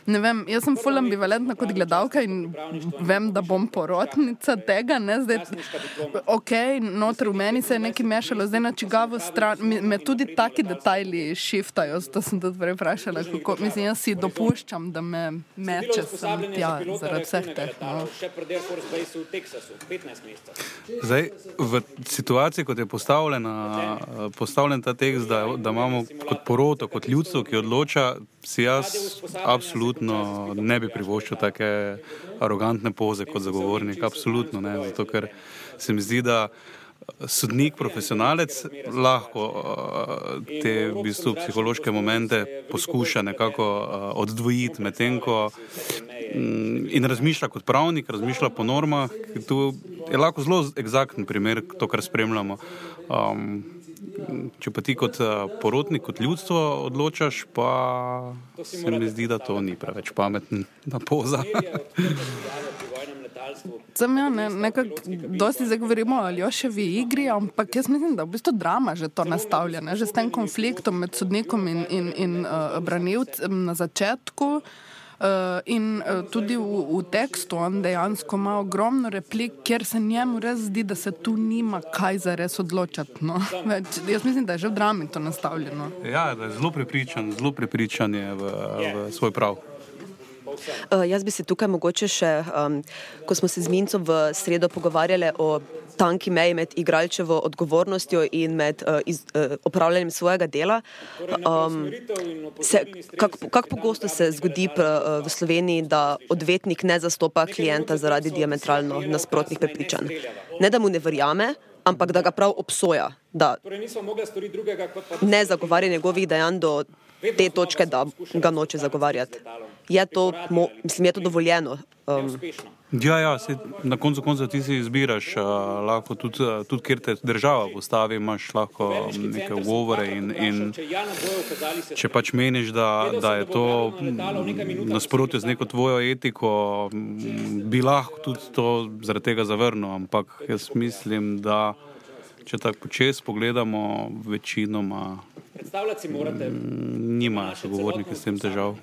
ne vem, jaz sem full ambivalentna kot gledalka in vem, da bom porotnica tega, ne zdaj, ok, noter v meni se je nekaj mešalo, zdaj na čigavo stran, me, tudi taki detajli šiftajo, zato sem tudi prej vprašala, kako, mislim, jaz si dopuščam, da me meče sem tja zaradi vseh teh. No. Še pred Air Force Base v Teksasu, 15 mesecev. Zdaj, v situaciji, kot je postavljena, postavljen ta tekst, da, da imamo kot poroto, kot ljudstvo, ki odloča, si jaz absolutno ne bi privoščil take arogantne poze kot zagovornik. Absolutno ne. Zato, ker se mi zdi, da sodnik, profesionalec lahko uh, te v bistvu, psihološke momente poskuša nekako uh, oddvojiti, medtem ko um, in razmišlja kot pravnik, razmišlja po normah. Tu je lahko zelo eksaktni primer, to, kar spremljamo. Um, Če pa ti kot porotnik, kot ljudstvo odločaš, pa se mi zdi, da to ni preveč pametna poza. Sem ja, ne, nekako, dosti zdaj govorimo o Aljoševi igri, ampak jaz mislim, da je v bistvu drama že to nastavljena, že s tem konfliktom med sodnikom in, in, in uh, branilcem na začetku. Uh, in uh, tudi v, v tekstu on dejansko ima ogromno replik, kjer se njemu res zdi, da se tu nima kaj za res odločati. No. Več, jaz mislim, da je že v drami to nastavljeno. Ja, zelo prepričan, zelo prepričan je v, v svoj prav. Uh, jaz bi se tukaj mogoče še, um, ko smo se z Mincem v sredo pogovarjali o tanki meji med igralčevo odgovornostjo in med uh, iz, uh, opravljanjem svojega dela. Um, se, kako kak pogosto se zgodi pr, uh, v Sloveniji, da odvetnik ne zastopa klienta zaradi diametralno nasprotnih prepričanj? Ne da mu ne verjame, ampak da ga prav obsoja, da ne zagovarja njegovih dejanj do te točke, da ga noče zagovarjati. Je to, mo, mislim, je to dovoljeno? Um, Ja, ja se, na koncu konca ti si izbiraš, uh, lahko tudi, uh, tudi kjer te država postavi, imaš lahko um, neke ugovore in, in če pač meniš, da, da je to nasprotje z neko tvojo etiko, bi lahko tudi to zaradi tega zavrnil, ampak jaz mislim, da če tako počes pogledamo, večinoma nimajo sogovorniki s tem težav.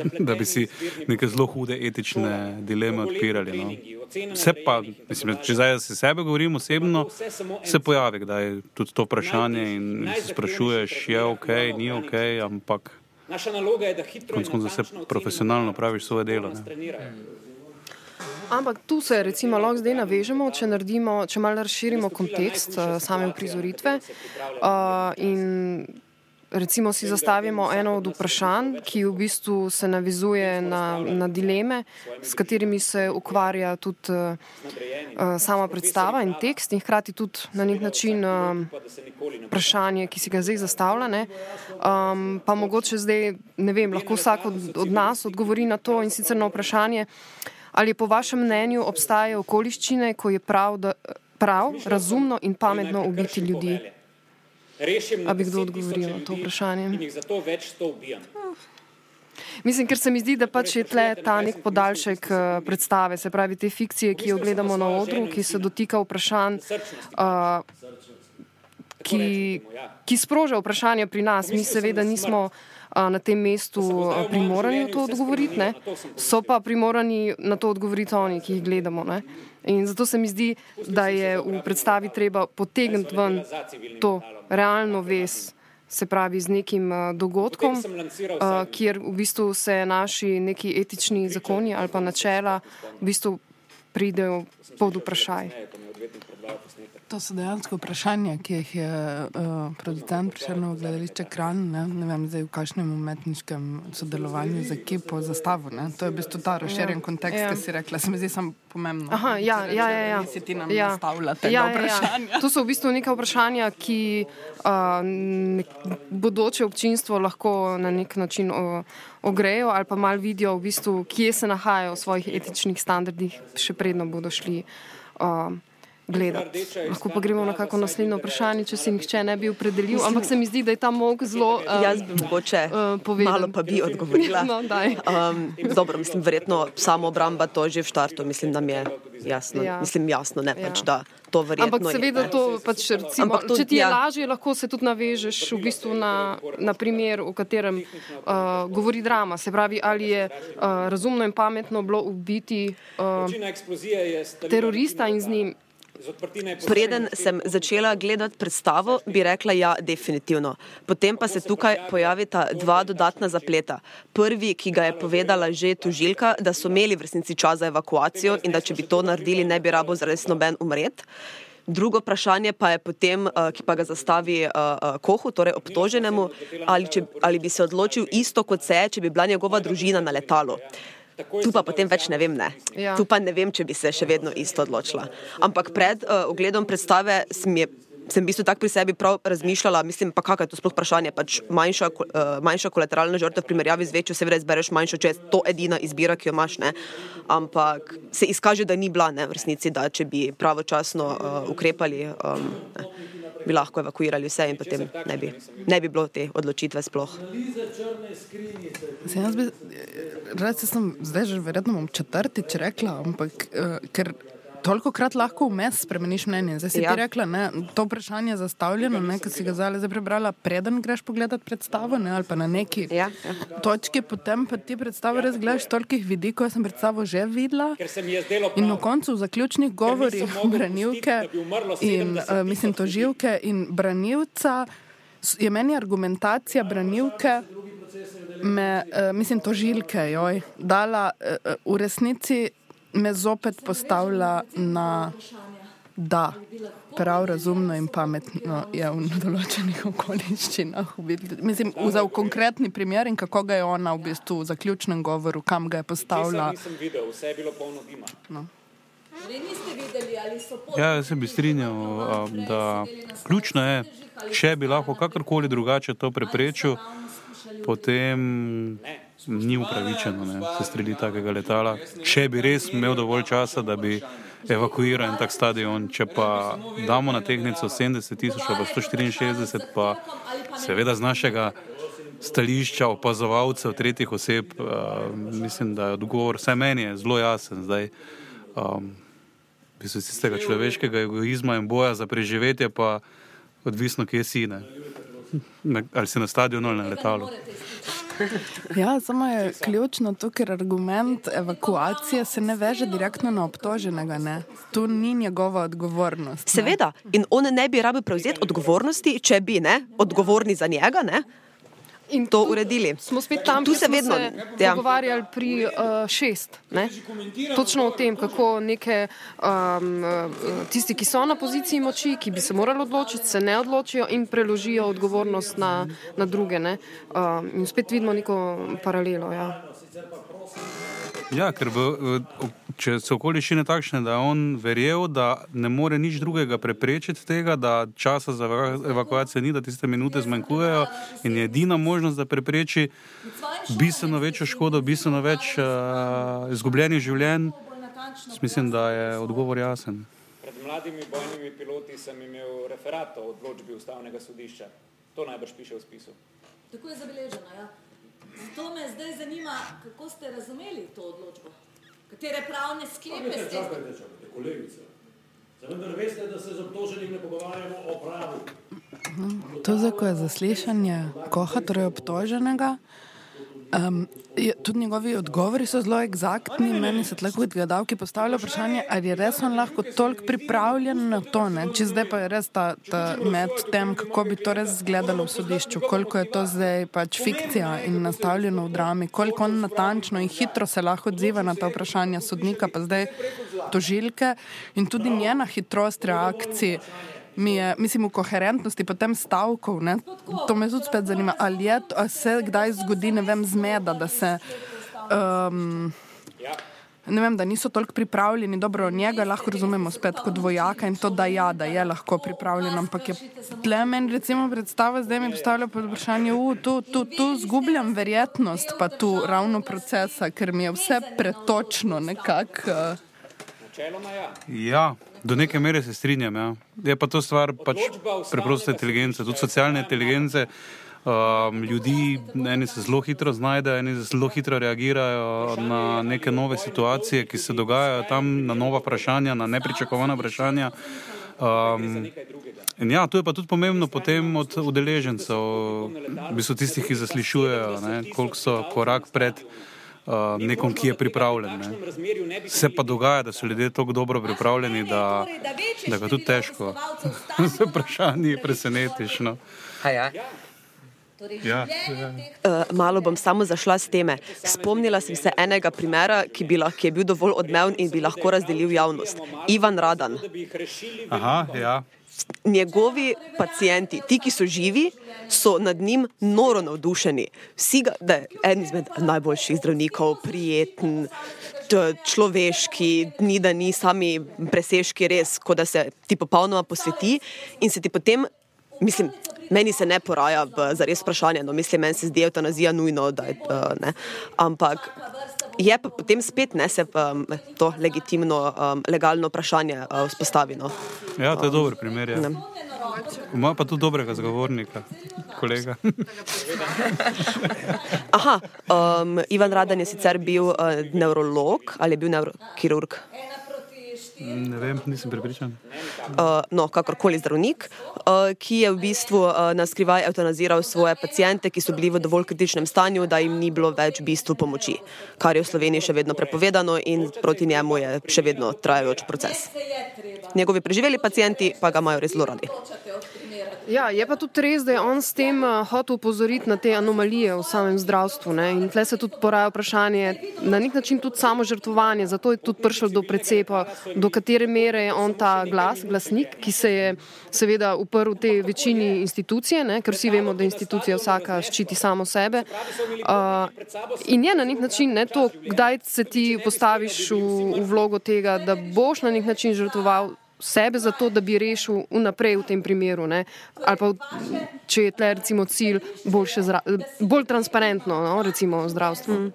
da bi si neke zelo hude etične dileme odpirali. No. Vse pa, mislim, če zdaj se sebe govorim osebno, se pojavi, da je tudi to vprašanje in se sprašuješ, je ok, ni ok, ampak konc konca se profesionalno praviš svoje delo. Ne. Ampak tu se recimo lahko zdaj navežemo, če, naredimo, če malo razširimo kontekst uh, same uprizoritve uh, in recimo si zastavimo eno od vprašanj, ki v bistvu se navizuje na, na dileme, s katerimi se ukvarja tudi uh, sama predstava in tekst in hkrati tudi na nek način uh, vprašanje, ki si ga zdaj zastavlja. Um, pa mogoče zdaj, ne vem, lahko vsak od, od nas odgovori na to in sicer na vprašanje, ali po vašem mnenju obstajajo okoliščine, ko je prav, da, prav razumno in pametno ubiti ljudi. A bi kdo odgovoril na to vprašanje? Mislim, ker se mi zdi, da pač je tle ta nek podaljšek predstave, se pravi te fikcije, ki jo gledamo na odru, ki se dotika vprašanj, uh, ki, ki sproža vprašanja pri nas. Mi seveda nismo uh, na tem mestu primorani to odgovoriti, ne? so pa primorani na to odgovoriti oni, ki jih gledamo. Ne? In zato se mi zdi, da je v predstavi treba potegniti ven to realno vez, se pravi z nekim uh, dogodkom, uh, kjer v bistvu se naši neki etični zakoni ali pa načela v bistvu pridejo pod vprašaj. To so dejansko vprašanja, ki jih je uh, producent prišel v gledališče Kran, ne, ne vem zdaj v kakšnem umetniškem sodelovanju z ekipo zastavu. Ne. To je v bistvu ta razširjen ja. kontekst, ja. ki si rekla, se mi zdi samo pomembno. Aha, ja, ja, ja, ja. Si ti nam ja. zastavlja tega ja, vprašanja. Ja, ja. To so v bistvu neka vprašanja, ki uh, nek, bodoče občinstvo lahko na nek način uh, ogrejo ali pa mal vidijo, v bistvu, kje se nahajajo v svojih etičnih standardih, še predno bodo šli. Uh, gledati. Lahko pa gremo na kako naslednjo vprašanje, če se nihče ne bi opredelil. Ampak se mi zdi, da je ta mok zelo. Um, Jaz bi mogoče uh, malo pa bi odgovorila. no, um, dobro, mislim, verjetno samo obramba to že v štartu, mislim, da mi je jasno. Ja. Mislim, jasno, ne ja. pač da. Ampak seveda, to, pač, recimo, Ampak to, če ti je ja. lažje, lahko se tudi navežeš v bistvu na, na primer, v katerem uh, govori drama. Se pravi, ali je uh, razumno in pametno bilo ubiti uh, terorista in z njim Preden sem začela gledati predstavo, bi rekla, ja, definitivno. Potem pa se tukaj pojavita dva dodatna zapleta. Prvi, ki ga je povedala že tužilka, da so imeli v resnici čas za evakuacijo in da če bi to naredili, ne bi rabo zares noben umret. Drugo vprašanje pa je potem, uh, ki pa ga zastavi uh, uh, Kohu, torej obtoženemu, ali, če, ali bi se odločil isto kot se je, če bi bila njegova družina na letalu. Tu pa potem več ne vem, ne. Ja. Tu pa ne vem, če bi se še vedno isto odločila. Ampak pred uh, ogledom predstave sem, je, sem v bistvu tako pri sebi prav razmišljala, mislim pa kakaj je to sploh vprašanje, pač manjša, uh, manjša kolateralna žrtev v primerjavi z večjo, seveda izbereš manjšo, če je to edina izbira, ki jo imaš, ne. Ampak se izkaže, da ni bila, ne, v resnici, da če bi pravočasno uh, ukrepali, um, ne, bi lahko evakuirali vse in potem ne bi, ne bi bilo te odločitve sploh. Se jaz bi, res sem zdaj že verjetno bom četrtič rekla, ampak uh, ker toliko krat lahko vmes spremeniš mnenje. Zdaj si ja. Ti rekla, ne, to vprašanje je zastavljeno, ne, ki si ga zdaj prebrala, preden greš pogledat predstavo, ne, ali pa na neki Ja, ja. točki, potem pa ti predstavo res gledaš tolikih vidikov, jaz sem predstavo že videla. In na koncu v zaključnih govorih branilke da in 70 uh, mislim toživke in branilca je meni argumentacija branilke, me, uh, mislim tožilke, joj, dala uh, v resnici me zopet postavlja na da. Prav razumno in pametno je v določenih okoliščinah. Mislim, za konkretni primer in kako ga je ona v bistvu v zaključnem govoru, kam ga je postavila. Nisem videl, vse je bilo polno dima. No. Niste videli, ali so pot. Ja, jaz se bi strinjal, da ključno je, če bi lahko kakorkoli drugače to preprečil, potem ni upravičeno ne, se streli takega letala. Če bi res imel dovolj časa, da bi evakuiral en tak stadion, če pa damo na tehnico 70 tisoč pa 164, pa seveda z našega stališča opazovalcev tretjih oseb, uh, mislim, da je odgovor, vsaj meni je zelo jasen zdaj. Um, v bistvu tistega človeškega egoizma in boja za preživetje, pa odvisno, kje si. Ne. Ali si na stadionu ali na letalu. Ja, samo je ključno to, ker argument evakuacije se ne veže direktno na obtoženega. Ne? Tu ni njegova odgovornost. ne. Seveda, in on ne bi rabil prevzeti odgovornosti, če bi ne, odgovorni za njega, ne, In to uredili. Smo spet tam, Tu se vedno- se ja. pogovarjali pri uh, šest. Ne? Točno o tem, kako neke, um, uh, tisti, ki so na poziciji moči, ki bi se morali odločiti, se ne odločijo in preložijo odgovornost na, na druge. ne. Um, in spet vidimo neko paralelo. Ja. Ja, ker v, v, če so okoliščine takšne, da je on verjel, da ne more nič drugega preprečiti tega, da časa za eva- evakuacijo ni, da tiste minute zmanjkujejo in je edina možnost, da prepreči bistveno večjo škodo, bistveno več uh, izgubljenih življenj, mislim, da je odgovor jasen. Pred mladimi bojnimi piloti sem imel referat o odločbi ustavnega sodišča. To najbrž piše v spisu. Tako je zabeleženo. Ja. Zato me zdaj zanima, kako ste razumeli to odločbo. Katere pravne sklepe ste čakajte, čakajte, kolegica. Zdaj vendar veste, da se z obtoženim ne pogovarjamo o pravu. To je zaslišanje Koha, torej obtoženega. Um, je, tudi njegovi odgovori so zelo eksaktni. Meni se tako kot gledalki postavlja vprašanje, ali je res on lahko toliko pripravljen na to. Ne? Če zdaj pa je res ta, ta med tem, kako bi to res izgledalo v sodišču, koliko je to zdaj pač fikcija in nastavljeno v drami, koliko on natančno in hitro se lahko odziva na ta vprašanja sodnika, pa zdaj tožilke in tudi njena hitrost reakcij mi je, mislim, v koherentnosti potem stavkov. Ne? To me tudi spet zanima, ali je ali se kdaj zgodi, ne vem, zmeda, da se. Um, Ne vem, da niso toliko pripravljeni, dobro, njega lahko razumemo spet kot vojaka in to, da, ja, da je lahko pripravljen, ampak je tle meni recimo predstava, zdaj mi postavlja pod vprašanje, u, tu, tu, tu zgubljam verjetnost pa tu ravno procesa, ker mi je vse pretočno nekako. Uh, Načeloma ja. Ja, do neke mere se strinjam. Ja. Je pa to stvar pač preproste inteligence, tudi socialne inteligence. Um, ljudi, eni se zelo hitro znajdejo, eni zelo hitro reagirajo na neke nove situacije, ki se dogajajo tam, na nova vprašanja, na nepričakovana vprašanja. Um, in ja, to je pa tudi pomembno potem od udeležencev, v bistvu tistih, ki zaslišujejo, ne, koliko so korak pred nekom, ki je pripravljen. Ne. Se pa dogaja, da so ljudje tako dobro pripravljeni, da, da ga tudi težko z vprašanji presenetiš. No. Ja. Uh, malo bom samo zašla s teme. Spomnila sem se enega primera, ki, bi lahko, ki je bil dovolj odmeven in bi lahko razdelil javnost. Ivan Radan. Aha, ja. Njegovi pacijenti, ti, ki so živi, so nad njim noro navdušeni. Vsi ga, da je en izmed najboljših zdravnikov, prijeten, človeški, ni da ni sami presežki, res, kot da se ti popolnoma posveti in se ti potem, mislim, meni se ne poraja v zares vprašanje, no, mislim, meni se zdi eutanazija nujno, da je, uh, ne, ampak je pa potem spet ne se um, to legitimno, um, legalno vprašanje uh, vzpostavi. No. ja, to je dober primer. Ja. Ne. Ima pa tudi dobrega zagovornika, kolega. Aha, um, Ivan Radan je sicer bil uh, nevrolog ali je bil nevrokirurg. Ne vem, nisem prepričan. Uh, no, kakorkoli zdravnik, uh, ki je v bistvu uh, na skrivaj eutanaziral svoje pacijente, ki so bili v dovolj kritičnem stanju, da jim ni bilo več v bistvu pomoči, kar je v Sloveniji še vedno prepovedano in proti njemu je še vedno trajajoč proces. Njegovi preživeli pacijenti pa ga imajo res zelo radi. Ja, je pa tudi res, da je on s tem uh, hotel upozoriti na te anomalije v samem zdravstvu. Ne? In tle se tudi poraja vprašanje, na nek način tudi samo žrtvovanje. Zato je tudi prišlo do precepa, do katere mere je on ta glas, glasnik, ki se je seveda uprl te večini institucije, ne? ker vsi vemo, da institucija vsaka ščiti samo sebe. Uh, in je na nek način ne, to, kdaj se ti postaviš v, v vlogo tega, da boš na nek način žrtvoval sebe za to, da bi rešil vnaprej v tem primeru. Ne? Ali pa, če je tle recimo cilj boljše zra, bolj transparentno, no? recimo zdravstvo.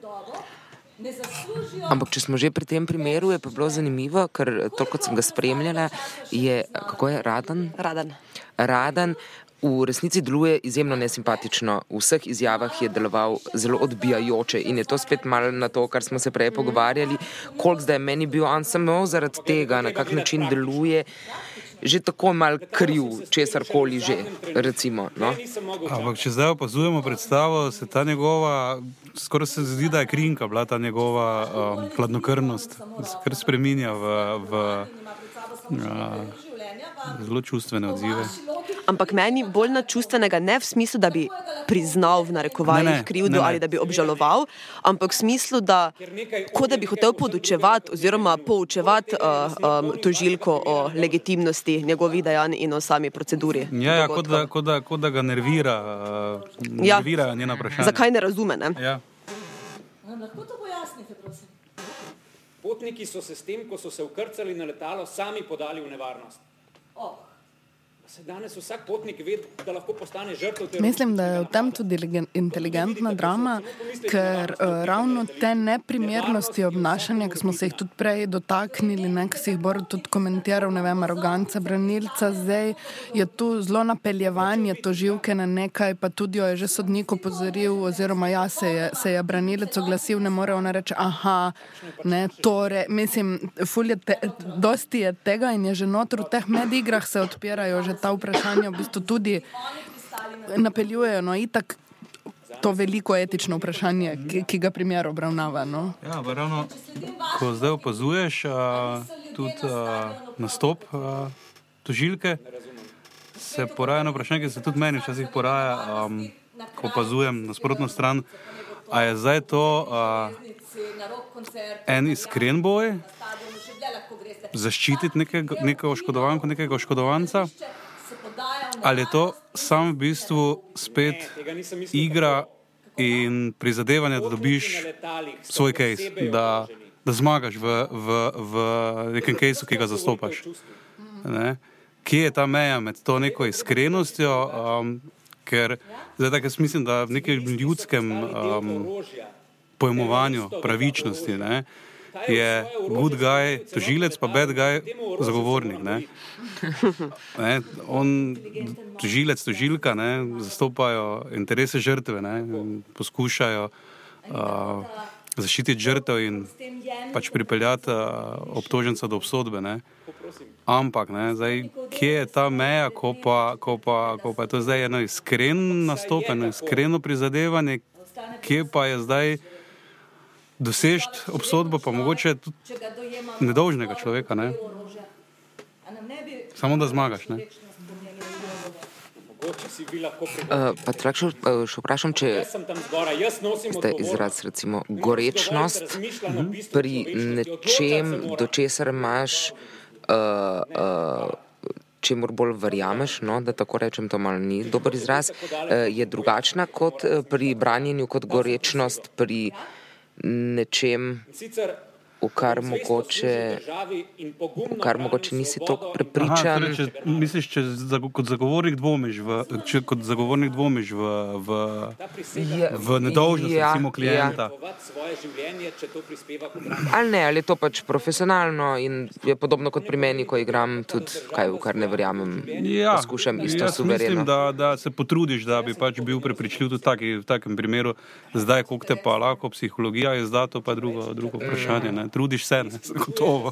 Ampak, če smo že pri tem primeru, je pa bilo zanimivo, ker to, kot sem ga spremljala, je kako je raden. Radan. Radan v resnici deluje izjemno nesimpatično. V vseh izjavah je deloval zelo odbijajoče in je to spet malo na to, kar smo se prej pogovarjali, koliko zdaj meni bil on samo zaradi tega, na kak način deluje. Že tako mal kriv, česar koli že, recimo. No? Ampak, če zdaj opazujemo predstavo, se ta njegova, skoraj se zdi, da je krinka bila ta njegova um, hladnokrvnost, se kar spreminja v, v uh, zelo čustvene odzive. Ampak meni bolj na čustvenega, ne v smislu, da bi priznal v ne, krivdo ali da bi obžaloval, ampak v smislu, da kot da bi hotel podučevati oziroma poučevati uh, um, tožilko o legitimnosti njegovih dejanj in o sami proceduri. Ja, ja kot, da, kot, da, kot da ga nervira, uh, Ja. nervirajo njena vprašanja. Zakaj ne razume? Ne? Ja. Nam lahko to pojasnite, prosim? Potniki so se s tem, ko so se vkrcali na letalo, sami podali v nevarnost. Oh. Danes vsak potnik ve, da lahko postane žrtev terorista. Mislim, da je v tem tudi inteligentna drama, ker uh, ravno te neprimernosti obnašanja, ki smo se jih tudi prej dotaknili, ne, ki si jih Bor tudi komentiral, ne vem, arogance branilca, zdaj je tu zelo napeljevanje toživke na nekaj, pa tudi jo je že sodnik opozoril, oziroma ja, se je, se je branilec oglasil, ne more ona reči, aha, ne, torej, mislim, ful je te, dosti je tega in je že notr v teh medigrah se odpirajo že ta vprašanja, v bistvu tudi napeljujejo, no, itak to veliko etično vprašanje, ki, ki ga primer obravnava. No. Ja, ravno, ko zdaj opazuješ uh, tudi uh, nastop uh, tožilke, se poraja eno vprašanje, ki se tudi meni včasih poraja, um, ko opazujem nasprotno stran. A je zdaj to uh, en iskren boj, zaščititi nekega, nekega oškodovanka, nekega oškodovanca, ali je to sam v bistvu spet igra in prizadevanje, da dobiš svoj case, da, da zmagaš v, v, v nekem caseu, ki ga zastopaš. Ne? Kje je ta meja med to neko iskrenostjo? Um, ker zdaj tako jaz mislim, da v nekem ljudskem um, pojmovanju pravičnosti ne, je good guy tožilec, pa bad guy zagovornik. Ne. Ne, on, tožilec, tožilka ne, zastopajo interese žrtve, ne, poskušajo uh, zaščititi žrtev in pač pripeljati uh, obtoženca do obsodbe. Ne. Ampak, ne, zdaj, kje je ta meja, ko pa, ko pa, ko pa je to zdaj eno iskreno nastop, eno iskreno prizadevanje, kje pa je zdaj dosežeš obsodbo, pa mogoče tudi če ga dojemamo nedolžnega kot človeka, ne? Samo da zmagaš, ne? Mogoče si vi lahko Uh, privoščite. pa tako še, uh, še vprašam, če ste izraz recimo gorečnost bistvu pri nečem, do česar imaš, uh, uh, čemur bolj verjameš, no, da tako rečem, to malo ni dober izraz, uh, je drugačna kot uh, pri branjenju, kot gorečnost pri nečem, In sicer v kar mogoče, v kar mogoče nisi in prepričan. Aha, torej, če, misliš, če zago, kot zagovornik dvomiš v, če kot zagovornik dvomiš v, v, Je- v nedolžnost Ja, recimo klienta. žrtvovati svoje življenje, če to prispeva k obrambi. Ali ne, ali je to pač profesionalno in je podobno kot pri meni, ko igram tudi kaj, v kar ne verjamem. Ja, poskušam isto suvereno. mislim, da, da se potrudiš, da bi pač bil prepričljiv tudi taki, v takem primeru. Zdaj, koliko te pa lahko psihologija izda, to pa je drugo, drugo vprašanje. Ne? Trudiš se, ne? gotovo.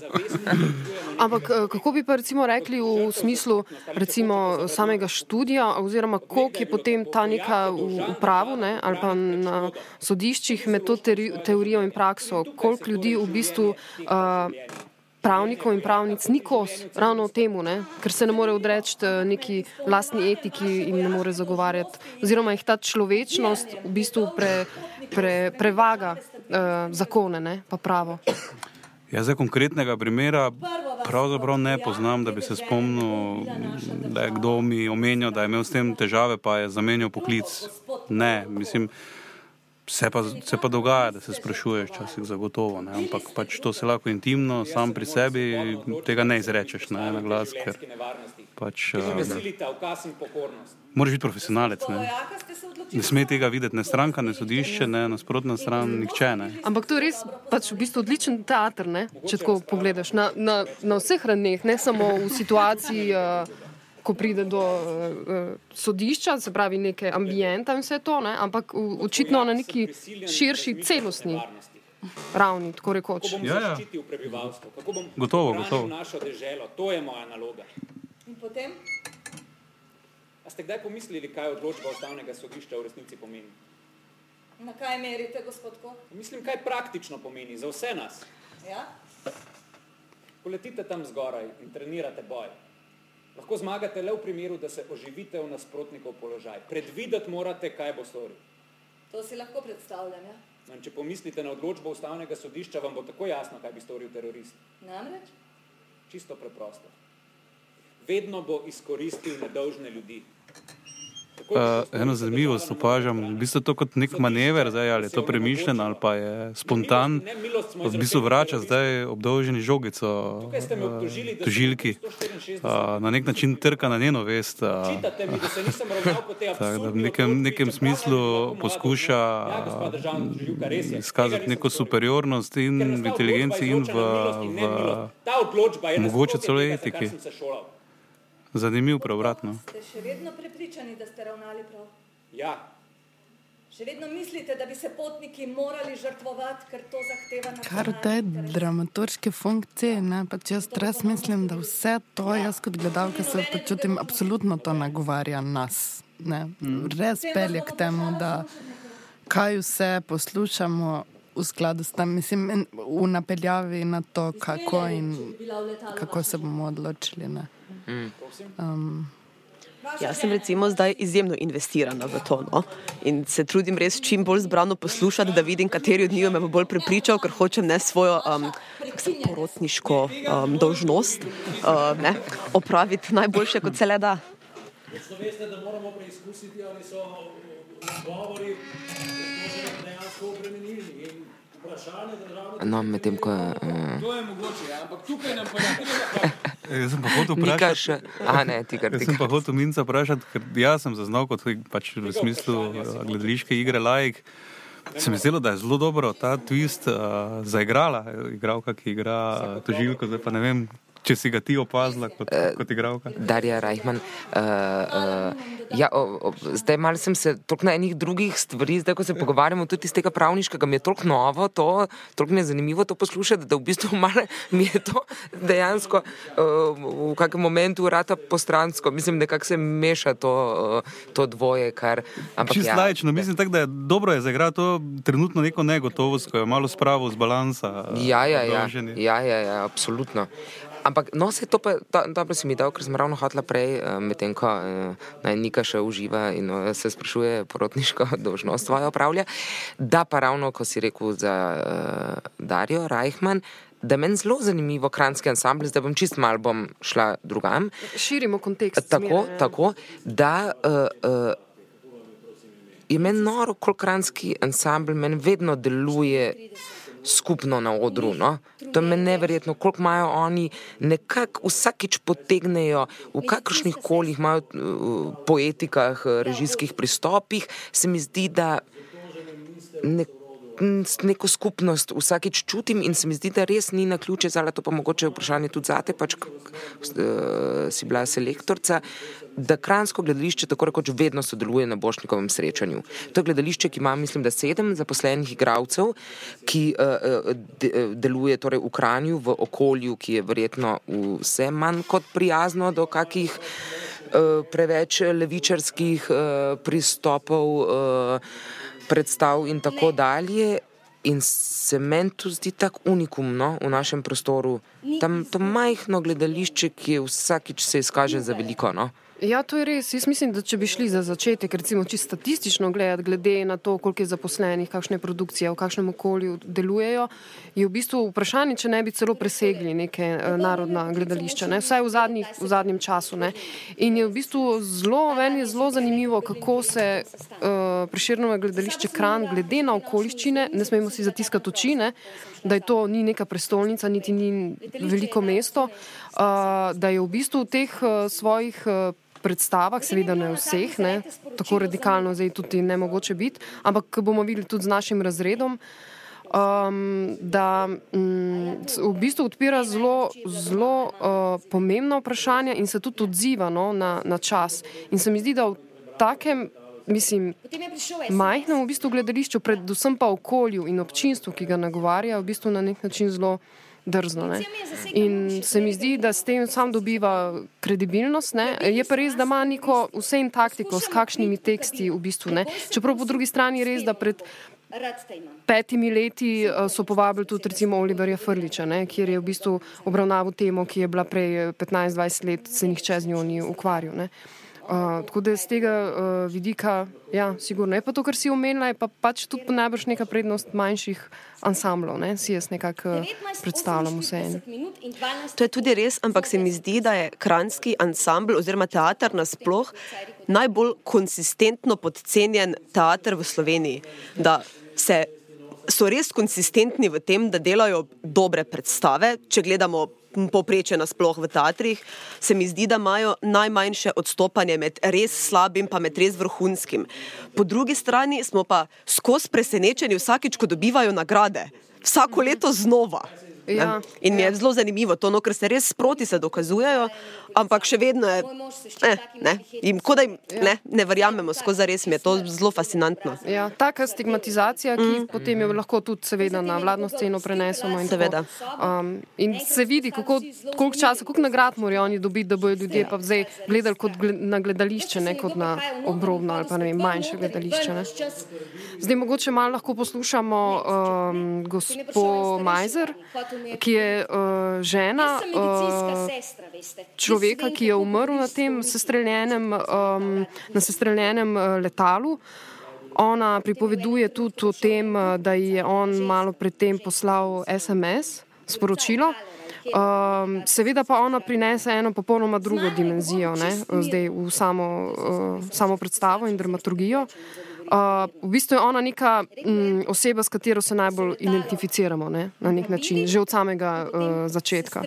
Ampak eh, kako bi pa recimo rekli v smislu recimo samega študija, oziroma koliko je potem ta neka v pravu ne, ali pa na sodiščih med to teorijo in prakso, koliko ljudi v bistvu uh, pravnikov in pravnic ni kos ravno temu, ne, ker se ne more odreči eh, neki lastni etiki in ne more zagovarjati, oziroma jih ta človečnost v bistvu pre, pre, prevaga uh, zakone, ne, pa pravo. Jaz za konkretnega primera pravzaprav ne poznam, da bi se spomnil, da je kdo mi omenjal, da je imel s tem težave, pa je zamenjal poklic. Ne, mislim, se pa, se pa dogaja, da se sprašuješ včasih zagotovo, ne? ampak pač to se lahko intimno, sam pri sebi tega ne izrečeš na glas, ker pač, Ki me uh, silite, ukaz in pokornost. moraš biti profesionalec. Ne? vojaka ste se odločili. ne sme tega videti ne stranka, ne sodišče, ne nasprotna stran, nihče. Ne? Ampak to je res pač v bistvu odličen teater, ne? če tako pogledaš. Na, na, na vseh ravneh, ne samo v situaciji, uh, ko pride do uh, sodišča, se pravi neke ambijenta in vse to, ne? ampak v, očitno na neki širši, celostni ravni, tako rekoč. Kako bom Ja, ja. zaščitil prebivalstvo, kako bom Gotovo, gotovo. našo deželo, to je moja naloga. Potem A ste kdaj pomislili, kaj odločba ustavnega sodišča v resnici pomeni? na kaj merite, gospod Kok? Mislim, kaj praktično pomeni za vse nas. Ja? Poletite tam zgoraj in trenirate boj. Lahko zmagate le v primeru, da se oživite v nasprotnikov položaj. Predvideti morate, kaj bo storil. To si lahko predstavljam, ja? No, in če pomislite na odločbo ustavnega sodišča, vam bo tako jasno, kaj bi storil terorist. Namreč? Čisto preprosto. Vedno bo izkoristil nedolžne ljudi. Tako je Uh, eno za zanimivost opažam, v bistvu to kot nek manever, zdaj, ali je to premišljen ali pa je spontan, Ne milost smo v bistvu vrača zdaj obdolženi žogico uh, tožilki, bil 164. uh, na nek način trka na njeno vest. Uh, da v nekem, nekem smislu je poskuša je. Tega izkazati neko superiornost in v inteligenci in v, milost v je mogoče celo etiki. Sem se šolal. zanimiv preobratno. Ste še vedno prepričani, da ste ravnali prav? Ja, Še vedno mislite, da bi se potniki morali žrtvovati, ker to zahteva Kar nacionalni te interes? dramaturške funkcije, ne, pač jaz res mislim, da vse to, jaz kot gledalka se počutim, absolutno to nagovarja nas. Ne. Res pelje k temu, da kaj vse poslušamo v skladu s tem, mislim, v napeljavi na to, kako in kako se bomo odločili. Ne. Um, Jaz sem recimo zdaj izjemno investirana v to no? in se trudim res čim bolj zbrano poslušati, da vidim, kateri od njih me bo bolj prepričal, ker hočem ne svojo um, porotniško um, dolžnost uh, ne, opraviti najboljše, kot se le da. Veste, da moramo preizkusiti, ali so odgovori dejansko obremenilni. No, medtem ko je. Uh, To je mogoče, ja, ampak tukaj nam pa ne treba. Jaz sem pa hotel vprašati. še. A ne, ti kar Jaz sem pa hotel Minca vprašati, ker jaz sem zaznal kot pač v smislu uh, gledališke igre laik. Se mi zdelo, da je zelo dobro ta twist uh, zaigrala, igralka, ki igra uh, tožilko, zdaj pa ne vem, Če si ga ti opazila kot, uh, kot igralka. Darja Rajhman. Uh, uh, ja, o, o, zdaj malo sem se toliko na enih drugih stvari, zdaj ko se pogovarjamo tudi iz tega pravniškega, mi je toliko novo, to, toliko mi je zanimivo to poslušati, da v bistvu malo mi je to dejansko uh, v kakem momentu vrata postransko. Mislim, da kako se meša to, uh, to dvoje, kar. Čisto ja, lajično, mislim tak, da je dobro je zaigrati to trenutno neko negotovost, ko je malo spravo z balansa. Ja, ja, ja, ja, ja, ja, absolutno. Ampak, no, se to pa, to, dobro si mi dal, ker sem ravno hotla prej, uh, medtem ko uh, naj Nika še uživa in uh, se sprašuje porodniško dožnost svojo opravlja, da pa ravno, ko si rekel za uh, Darijo Reichman, da meni zelo zanimivo kranski ansambl, zdaj bom čist mal bom šla drugam. Širimo kontekst. Tako, smere, tako da uh, uh, je meni noro, koliko kranski ansambl meni vedno deluje skupno na odru. No? To je neverjetno, koliko imajo oni, nekako vsakič potegnejo v kakršnih koli imajo uh, poetikah, režijskih pristopih, se mi zdi, da nek, neko skupnost vsakič čutim in se mi zdi, da res ni na ključe, zala to pa mogoče vprašanje tudi zate, pač uh, si bila selektorca. Da kransko gledališče tako rekoč vedno sodeluje na Bošnikovem srečanju. To je gledališče, ki ima, mislim, da sedem zaposlenih igralcev, ki uh, de, deluje torej v Kranju, v okolju, ki je verjetno vse manj kot prijazno do kakih uh, preveč levičarskih uh, pristopov. Uh, predstav in tako dalje. In se meni tu zdi tako unikumno v našem prostoru, tam to majhno gledališče, ki vsakič se izkaže za veliko. No? Ja, to je res. Jaz mislim, da če bi šli za začetek, recimo čisto statistično gledati, glede na to, koliko je zaposlenih, kakšne produkcije, v kakšnem okolju delujejo, je v bistvu vprašanje, če ne bi celo presegli neke uh, narodna gledališča, ne? vsaj v, zadnjih, v zadnjem času. Ne? In je v bistvu zelo, meni je zelo zanimivo, kako se uh, preširno gledališče kran, glede na okoliščine, ne smemo si zatiskati oči, ne? da je to ni neka prestolnica, niti ni veliko mesto, uh, da je v bistvu v teh uh, svojih. Uh, predstavah, seveda ne vseh, ne, tako radikalno zdaj tudi ne mogoče biti, ampak bomo videli tudi z našim razredom. Um, da um, v bistvu odpira zelo, zelo uh, pomembna vprašanja in se tudi odziva no, na, na čas. In se mi zdi, da v takem, mislim, majhnem v bistvu gledališču, predvsem pa okolju in občinstvu, ki ga nagovarja, v bistvu na nek način zelo drzno. Ne? In se mi zdi, da s tem sam dobiva kredibilnost. Ne? Je pa res, da ima neko vse in taktiko, s kakšnimi teksti v bistvu. Ne? Čeprav po drugi strani je res, da pred. Petimi leti eh, so povabili tudi recimo Oliverja Frliča, ne, kjer je v bistvu obravnaval temo, ki je bila prej 15-20 let, se nihče z njo ni ukvarjal. Ne. Uh, tako da z tega uh, vidika, ja, sigurno je pa to, kar si omenila, je pa pač tudi najbrž neka prednost manjših ansamblov, ne? si jaz nekako predstavljam vse en. To je tudi res, ampak se mi zdi, da je kranski ansambl oziroma teater nasploh najbolj konsistentno podcenjen teater v Sloveniji. Da se so res konsistentni v tem, da delajo dobre predstave, če gledamo poprečje nasploh v teatrih, se mi zdi, da imajo najmanjše odstopanje med res slabim in res vrhunskim. Po drugi strani smo pa skozi presenečeni vsakič, ko dobivajo nagrade. Vsako leto znova. Ja, in mi je ja. zelo zanimivo to, no, ker se res sproti se dokazujejo, ampak še vedno je. Eh, ne, jim, kodaj, ja. ne, ne verjamemo, skozi res mi je to zelo fascinantno. Ja, taka stigmatizacija, ki mm. potem jo lahko tudi seveda na vladno sceno prenesemo. In, um, in se vidi, kako, koliko časa, koliko nagrad morajo oni dobiti, da bodo ljudje pa zdaj gledali kot gled, na gledališče, ne kot na obrobno ali pa ne vem, manjše gledališče. Ne. Zdaj mogoče malo lahko poslušamo um, gospod Majzer ki je uh, žena uh, človeka, ki je umrl na tem sestreljenem, um, na sestreljenem uh, letalu. Ona pripoveduje tudi o tem, da je on malo predtem poslal SMS, sporočilo. Um, seveda pa ona prinese eno popolnoma drugo dimenzijo, ne? zdaj v samo, uh, samo predstavo in dramaturgijo. Uh, v bistvu je ona neka um, oseba, s katero se najbolj identificiramo ne? na nek način, že od samega uh, začetka.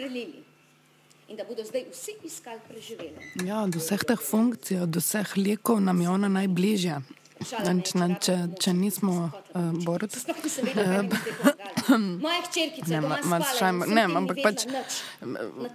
Ja, do vseh teh funkcij, do vseh lekov nam je ona najbližja. Če, če nismo uh. Moja hčerkica Ne, ma- ma- spala šaj- in vsem ne, ampak pač,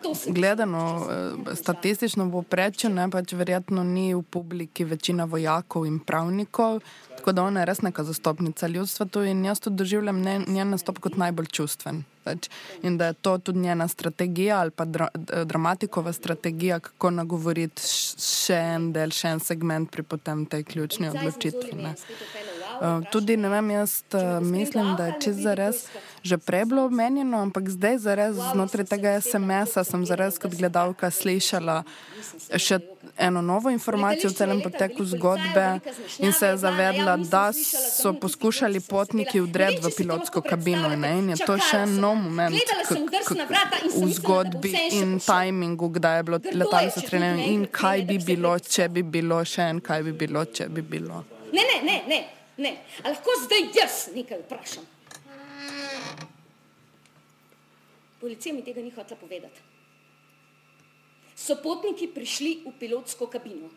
to Gledano eh, statistično v preču, ne pač verjetno ni v publiki večina vojakov in pravnikov, tako da ona je res neka zastopnica ljudstva tu in jaz tudi doživljam njen nastop kot najbolj čustven. Pač, in da je to tudi njena strategija ali pa dra, dramatikova strategija, kako nagovoriti še en del, še en segment pri potem tej ključni odločitvi. Ne. Uh, tudi ne vem, jaz uh, mislim, da je čez zares že prej bilo omenjeno, ampak zdaj zares znotraj tega SMS-a sem zares kot gledalka slišala še eno novo informacijo o celem poteku zgodbe in se je zavedla, da so poskušali potniki vdreti v pilotsko kabino ne, in je to še nov moment v zgodbi in tajmingu, kdaj je bilo letalo sestreljeno in kaj bi bilo, če bi bilo še en, kaj bi bilo, če bi bilo. Ne, ne, ne, ne, ne. A lahko zdaj jaz nekaj vprašam? Policija mi tega ni hotela povedati. So potniki prišli v pilotsko kabino.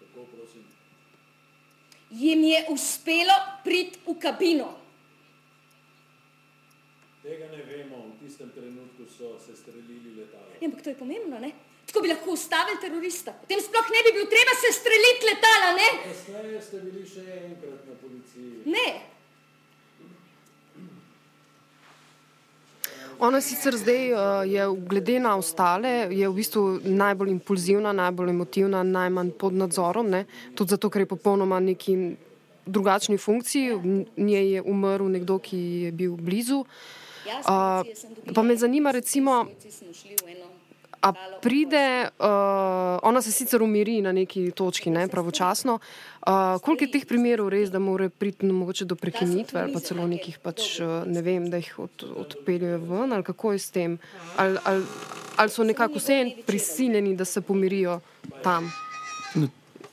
Kako prosim? Jim je uspelo priti v kabino. Tega ne vemo, v tistem trenutku so se strelili letalo. Ja, ampak to je pomembno, ne? Tako bi lahko ustavili terorista. Potem sploh ne bi bil treba se streliti letala, ne? Kasneje ste bili še enkrat na policiji. Ne. Ona sicer zdaj uh, je, glede na ostale, je v bistvu najbolj impulzivna, najbolj emotivna, najmanj pod nadzorom, ne? tudi zato, ker je popolnoma neki drugačni funkciji. V njej je umrl nekdo, ki je bil blizu. Uh, pa me zanima, recimo, A pride, uh, ona se sicer umiri na neki točki, ne, pravočasno. Uh, koliko je teh primerov res, da mora priti no, mogoče do prekinitve ali pa celo nekih, pač, uh, ne vem, da jih od, odpeljejo ven ali kako je s tem? Ali, ali, ali so nekako vseeno prisiljeni, da se pomirijo tam?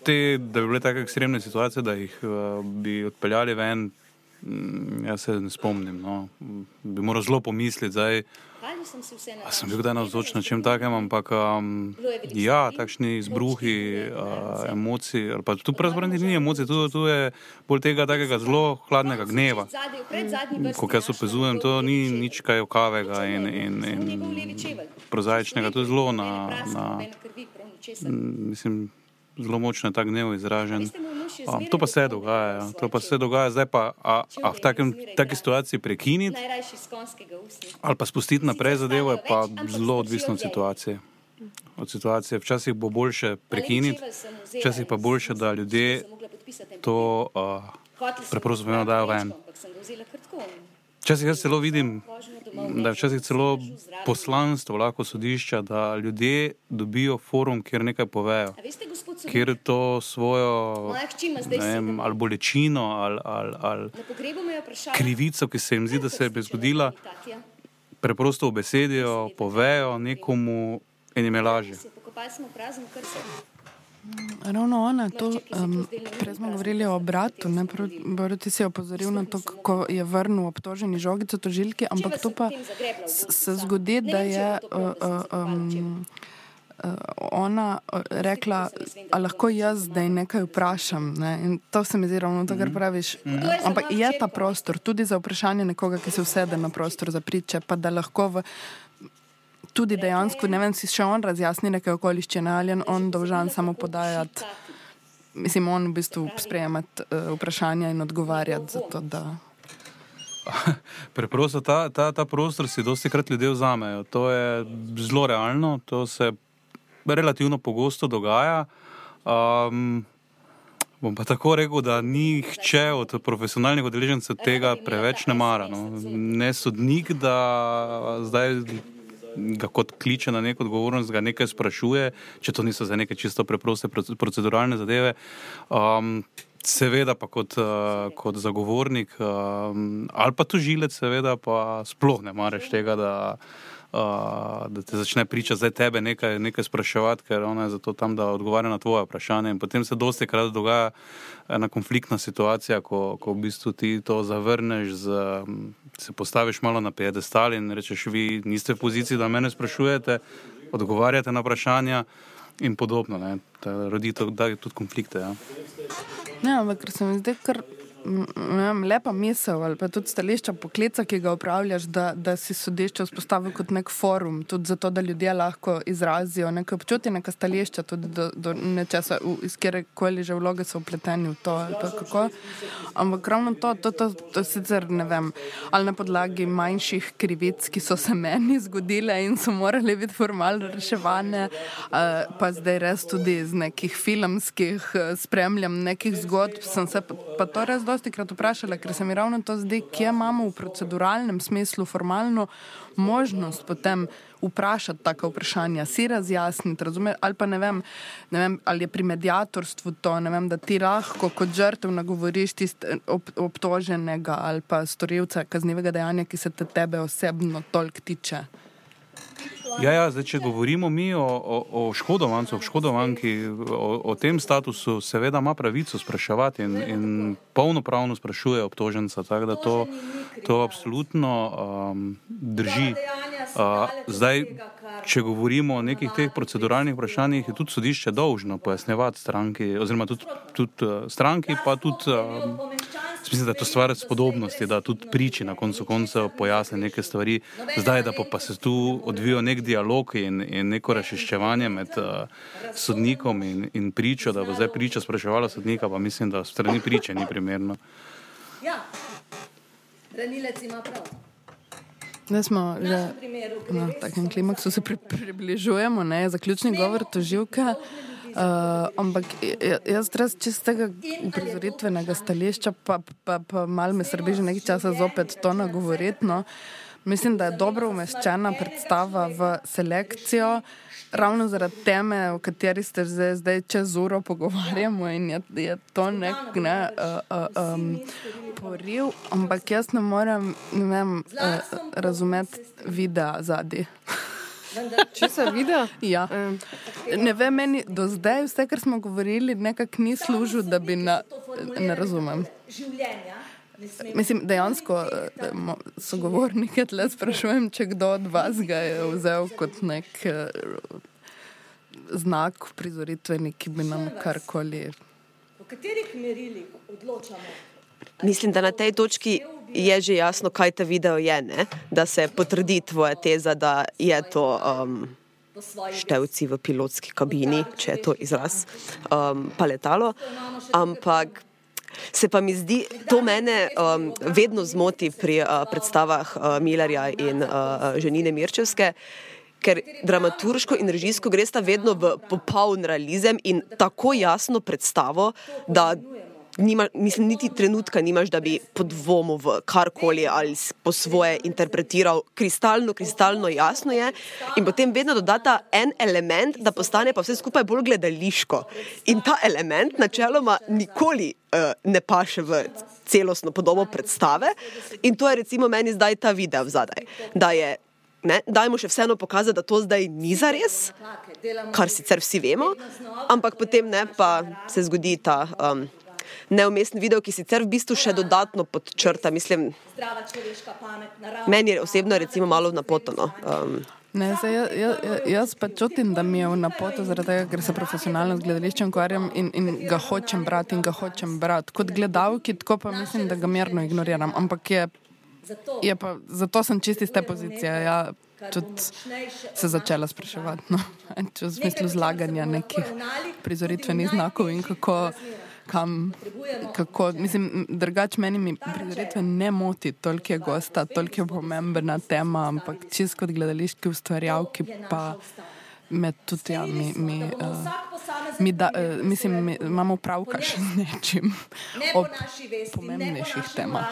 Te, da bi bile tako ekstremne situacije, da jih uh, bi odpeljali ven, mm, jaz se ne spomnim. No. Bi moral zelo pomisliti, zdaj, Hvali sem a sem bil kdaj navzoč na čem takem, ampak um, ja, takšni izbruhi uh, emocij, ali pa tu pravzaprav ni emocij, tu, tu je bolj tega takega zelo hladnega gneva. Vrsti. Ko jaz opazujem, to ni nič kaj okavega in, in, in prozaičnega, to je zelo na, na mm, mislim, zelo močno ta gnev izražen. Um, to pa se dogaja, ja. to pa se dogaja, zdaj pa, a, a v takem, taki situaciji prekiniti ali pa spustiti naprej zadevo, je pa zelo odvisno od situacije. Od situacije. Včasih bo boljše prekiniti, včasih pa boljše, da ljudje to uh, preprosto dajo ven. Včasih jaz celo vidim, da je včasih celo poslanstvo lahko sodišča, da ljudje dobijo forum, kjer nekaj povejo, kjer to svojo vem, ali bolečino ali, ali, ali krivico, ki se jim zdi, da se je zgodila, preprosto obesedijo, povejo nekomu in jim je lažje. pokopali smo prazen krse. Ravno ona, to, um, prej smo govorili o obratu, ne, ti si opozoril na to, kako je vrnil obtoženi žogico tožilki, ampak to pa se zgodi, da je uh, um, uh, ona uh, rekla, a lahko jaz zdaj nekaj vprašam. Ne? In to se mi zdi ravno to, kar praviš. Ampak je ta prostor tudi za vprašanje nekoga, ki se usede na prostor za priče, pa da lahko v tudi dejansko, ne vem, si še on razjasni neke okoliščine, ali je on dolžan samo podajati, mislim, on v bistvu sprejemati uh, vprašanja in odgovarjati za to, da. Preprosto ta, ta, ta prostor si dosti krat ljudje vzamejo. To je zelo realno, to se relativno pogosto dogaja. Um, bom pa tako rekel, da nihče od profesionalnih udeležencev tega preveč ne mara. No. Ne sodnik, da zdaj ga kot kliče na neko odgovornost, ga nekaj sprašuje, če to niso za neke čisto preproste proce- proceduralne zadeve. Um, Seveda pa kot, uh, kot zagovornik um, ali pa tožilec, seveda pa sploh ne mareš tega, da, uh, da te začne priča zdaj tebe nekaj, nekaj spraševati, ker ona je zato tam, da odgovarja na tvoje vprašanje. In potem se dosti krat dogaja ena konfliktna situacija, ko, ko v bistvu ti to zavrneš, z, se postaviš malo na piedestal in rečeš, vi niste v poziciji, da mene sprašujete, odgovarjate na vprašanja in podobno. Ne. Da Rodi to, da je tudi konflikte. Ja. Ne, ampak ker se mi zdi kar vem, lepa misel ali pa tudi stališča poklica, ki ga upravljaš, da, da si sodišče vzpostavi kot nek forum, tudi zato, da ljudje lahko izrazijo neko občutje, neka stališča, tudi do, do nečesa, iz kjerkoli že vloge so upleteni v to. Ampak ravno to, to, to, to sicer ne vem, ali na podlagi manjših krivic, ki so se meni zgodile in so morali biti formalno reševane, pa zdaj res tudi iz nekih filmskih spremljam nekih zgodb, sem se pa, pa to res dosti krat vprašala, ker se mi ravno to zdi, kje imamo v proceduralnem smislu formalno možnost potem vprašati taka vprašanja, si razjasniti, razumeti, ali pa ne vem, ne vem, ali je pri medijatorstvu to, vem, da ti lahko kot žrtev nagovoriš tist ob, obtoženega ali pa storilca kaznivega dejanja, ki se te tebe osebno toliko tiče. Ja, ja, zdaj, če govorimo mi o, o, o škodovancu, škodovanki, o, o tem statusu, seveda ima pravico spraševati in, in polnopravno sprašuje obtoženca. Tako da to, to absolutno um, drži. Uh, zdaj, če govorimo o nekih teh proceduralnih vprašanjih, je tudi sodišče dolžno pojasnjevati stranki, oziroma tudi, tudi uh, stranki, pa tudi. Uh, Mislim, da je to stvar spodobnosti, da tudi priči na koncu koncev pojasni neke stvari. Zdaj, da pa, pa se tu odvijo nek dialog in, in neko rašiščevanje med uh, sodnikom in, in pričo, da bo zdaj priča spraševala sodnika, pa mislim, da strani priče ni primerno. Ja, branilec ima prav. Da smo že na takem klimaksu, se pri, približujemo, ne, zaključni govor toživka. Uh, ampak jaz res čistega uprizoritvenega stališča, pa, pa, pa malo me srbi že nekaj časa zopet to nagovoriti. No. Mislim, da je dobro umeščena predstava v selekcijo, ravno zaradi teme, o kateri ste zdaj, zdaj čez uro pogovarjamo in je, je to nek ne, uh, uh, um, poriv, ampak jaz ne morem ne vem, uh, razumeti videa zadnji. Če se vidi, ja. ne vem, meni do zdaj vse, kar smo govorili, nekako ni služilo, da bi na, ne razumem. Mislim, dejansko sogovornike tle sprašujem, če kdo od vas ga je vzel kot nek znak prizoritveni, ki bi nam karkoli. Po katerih merilih odločamo? Mislim, da na tej točki je že jasno, kaj ta video je, ne? da se potrdi tvoja teza, da je to um, števci v pilotski kabini, če je to izraz, um, pa letalo. Ampak se pa mi zdi, to mene um, vedno zmoti pri uh, predstavah uh, Millerja in uh, ženine Mirčevske. Ker dramaturško in režijsko gre sta vedno v popoln realizem in tako jasno predstavo, da nima, mislim, niti trenutka nimaš, da bi podvomil v karkoli ali po svoje interpretiral. Kristalno, kristalno jasno je. In potem vedno dodata en element, da postane pa vse skupaj bolj gledališko. In ta element načeloma nikoli uh, ne paše v celostno podobo predstave. In to je recimo meni zdaj ta video zadaj. Da je Ne, dajmo še vseeno pokazati, da to zdaj ni za res, kar sicer vsi vemo, ampak potem ne, pa se zgodi ta um, neumestni video, ki sicer v bistvu še dodatno podčrta. Mislim, meni je osebno recimo malo napotano. Um, Ne, zdaj, jaz, jaz, jaz pa čutim, da mi je v napoto, zaradi tega, ker se profesionalno z gledališčem ukvarjam in, in ga hočem brati in ga hočem brati. Kot gledalki, tako pa mislim, da ga mirno ignoriram. Ampak je, je pa, zato sem čisti iz te pozicije. Ja, tudi se začela spraševati. No, v smislu zlaganja nekih prizoritvenih znakov in kako kam, kako, mislim, drugač meni mi prizoritve ne moti, toliko je gosta, toliko je pomembna tema, ampak čisto kot gledališki ustvarjalki pa me tudi, ja, mi, mi, uh, mi da, uh, mislim, mi imamo pravka še z nečim o pomembnejših temah.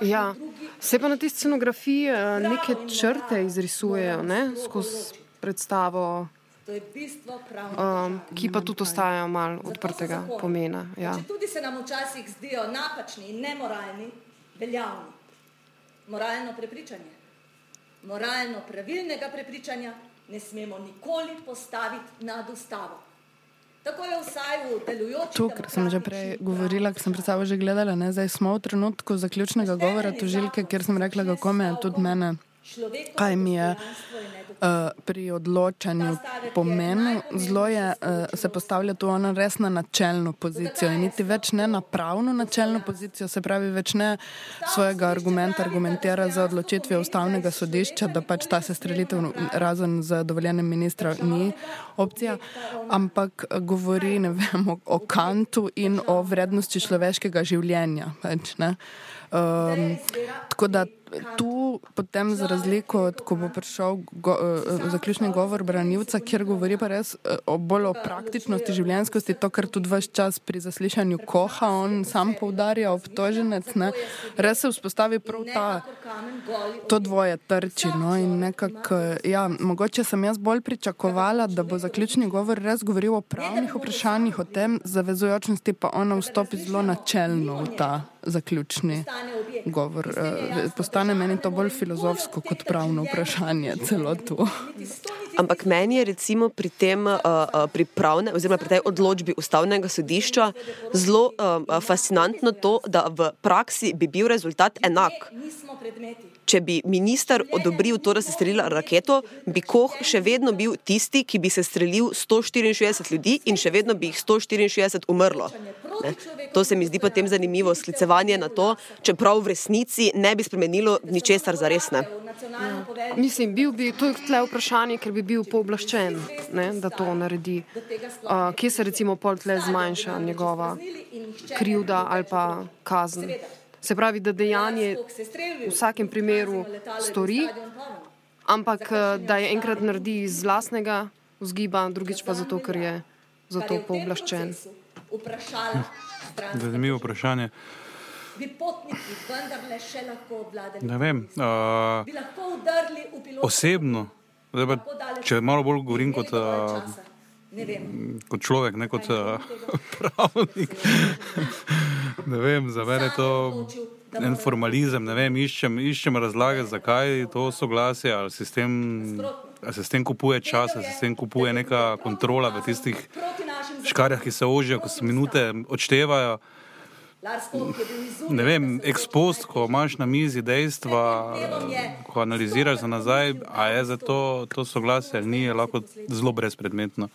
Ja, se pa na tej scenografiji uh, neke črte izrisujejo, ne, skozi predstavo. Um, ki pa tudi ostajajo malo odprtega pomena. Ja. Tudi se nam včasih zdijo napačni in nemoralni, veljavni. Moralno prepričanje, moralno pravilnega prepričanja ne smemo nikoli postaviti nad ustavo. Tako je vsaj v delujočem. To, kar sem že prej govorila, ker sem pred sabo že gledala, ne? zdaj smo v trenutku zaključnega govora tožilke, kjer sem rekla, kako me tudi mene kaj mi je uh, pri odločanju pomenu. Zelo je, uh, se postavlja tu ona res na načelno pozicijo in niti več ne na pravno načelno pozicijo, se pravi, več ne svojega argumenta argumentira za odločitvijo ustavnega sodišča, da pač ta sestrelitev razen z dovoljenjem ministra ni opcija, ampak govori vem, o, o kantu in o vrednosti človeškega življenja. Pač, um, tako da tu potem za razliko od, ko bo prišel go, uh, zaključni govor branilca, kjer govori pa res uh, o bolj o praktičnosti življenjskosti, to, kar tudi vaš čas pri zaslišanju koha, on sam poudarja obtoženec, ne, res se vzpostavi prav ta, to dvoje trči, no, in nekako, ja, mogoče sem jaz bolj pričakovala, da bo zaključni govor res govoril o pravnih vprašanjih, o tem zavezujočnosti, pa ona vstopi zelo načelno v ta zaključni govor. Uh, postane meni to bolj filozofsko kot pravno vprašanje, celo to. Ampak meni je recimo pri tem, uh, uh, pri pravne, oziroma pri tej odločbi ustavnega sodišča zelo uh, fascinantno to, da v praksi bi bil rezultat enak. Če bi minister odobril to, da se strelila raketo, bi Koh še vedno bil tisti, ki bi se strelil 164 ljudi in še vedno bi jih 164 umrlo. Ne? To se mi zdi potem zanimivo, sklicevanje na to, čeprav v resnici ne bi spremenilo ničesar za resne. Ja. Mislim, bil bi to tle vprašanje, ker bi bil pooblaščen, ne, da to naredi. Uh, kje se recimo pol tle zmanjša njegova krivda ali pa kazen? Se pravi, da dejanje v vsakem primeru stori, ampak eh, da je enkrat naredi iz vlastnega vzgiba, drugič pa zato, ker je za to pooblaščen. Zanimivo vprašanje. Ne vem. Uh, osebno, pa, če malo bolj govorim kot. Uh, kot človek, ne kot uh, pravnik. ne vem, za mene je to en formalizem, ne vem, iščem, iščem razlage, zakaj to soglasje, ali sistem, ali se s tem kupuje čas, ali se s tem kupuje neka kontrola v tistih škarjah, ki se ožijo, ko se minute odštevajo. Ne vem, ekspost, ko imaš na mizi dejstva, ko analiziraš za nazaj, a je za to, to soglasje ali ni, je lahko zelo brezpredmetno.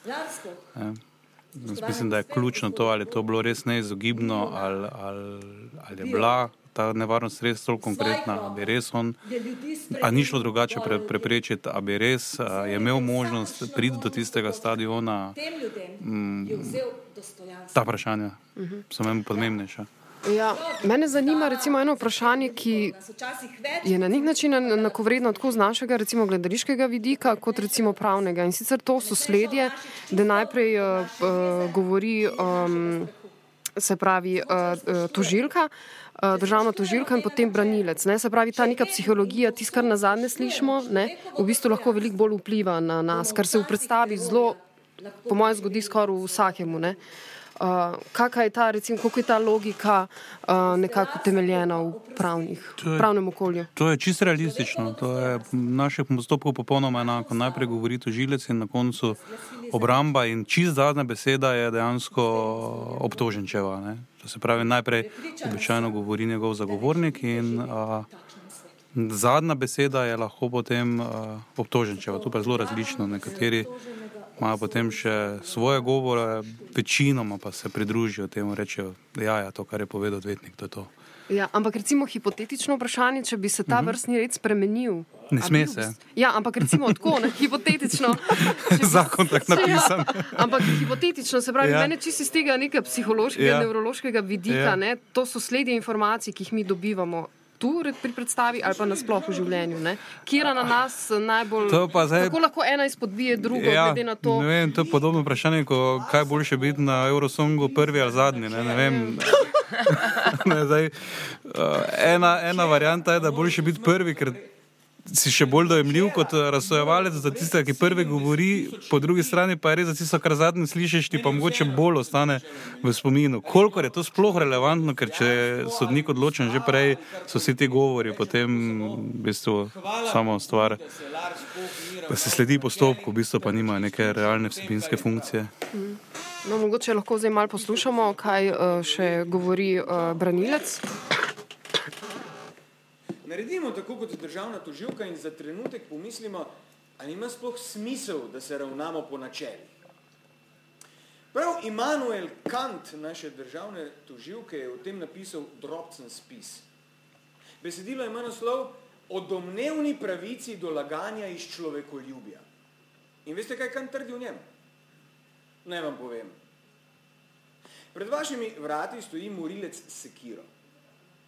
Ja. Mislim, da je ključno to, ali je to bilo res neizogibno, ali, ali, ali je bila ta nevarnost res tako konkretna, ali bi res on, ali ni šlo drugače pre, preprečiti, ali bi res a, je imel možnost priti do tistega stadiona. Mm, ta vprašanja so meni pomembnejša. Ja, mene zanima recimo eno vprašanje, ki je na nek način enakovredno tako z našega recimo, gledališkega vidika, kot recimo pravnega. In sicer to so sledje, da najprej uh, uh, govori, um, se pravi, uh, uh, tožilka, uh, državna tožilka in potem branilec. Ne? Se pravi, ta neka psihologija, tisto, kar na zadnje slišimo, ne? v bistvu lahko veliko bolj vpliva na nas, kar se v predstavi zelo, po mojem, zgodi skoraj vsakemu. Ne? Uh, kakšna je ta, recimo, kako je ta logika uh, nekako temeljena v pravnih, je, pravnem okolju? To je čisto realistično. To je v naših postopkih popolnoma enako. Najprej govori tožilec in na koncu obramba, in čist zadnja beseda je dejansko obtoženčeva. Ne? To se pravi, najprej običajno govori njegov zagovornik in uh, zadnja beseda je lahko potem uh, obtoženčeva. To pa je zelo različno. Nekateri imajo potem še svoje govore, večinoma pa se pridružijo temu in rečejo, da ja, ja, to, kar je povedal odvetnik, to je to. Ja, ampak recimo hipotetično vprašanje, če bi se ta mhm. vrstni red spremenil. Ne sme se. Ja, ampak recimo tako, ne, hipotetično. Bi... Zakon tako napisan. Ja, ampak hipotetično se pravi, ja. meni čisto iz tega nekega psihološkega, ja. nevrološkega vidika, ja. ne, to so sledje informacij, ki jih mi dobivamo tu pri predstavi ali pa nasplošno v življenju. Kjer na nas najbolj zdaj... kako lahko ena izpodbije drugo, ja, glede na to? Vem, to je podobno vprašanje, kot kaj boljše biti na Eurosongu, prvi ali zadnji. Ne, ne vem. ne, zdaj, uh, ena, ena varianta je, da je boljše biti prvi, ker si še bolj dojemljiv kot eh, razsojevalec za tiste, ki prvi govori, po drugi strani pa je res za tiste, kar zadnji slišiš, ti pa mogoče bolj ostane v spominu. Koliko je to sploh relevantno, ker če sodnik odločen že prej, so vsi ti govori, potem v bistvu samo stvar, da se sledi postopku, v bistvu pa nima neke realne vsebinske funkcije. No, mogoče lahko zdaj malo poslušamo, kaj uh, še govori uh, branilec naredimo tako kot državna toživka in za trenutek pomislimo, ali ima sploh smisel, da se ravnamo po načelih. Prav Immanuel Kant, naše državne toživke, je o tem napisal drobcen spis. Besedilo ima naslov o domnevni pravici do laganja iz človekoljubja. In veste, kaj Kant trdi v njem? Naj vam povem. Pred vašimi vrati stoji morilec Sekiro.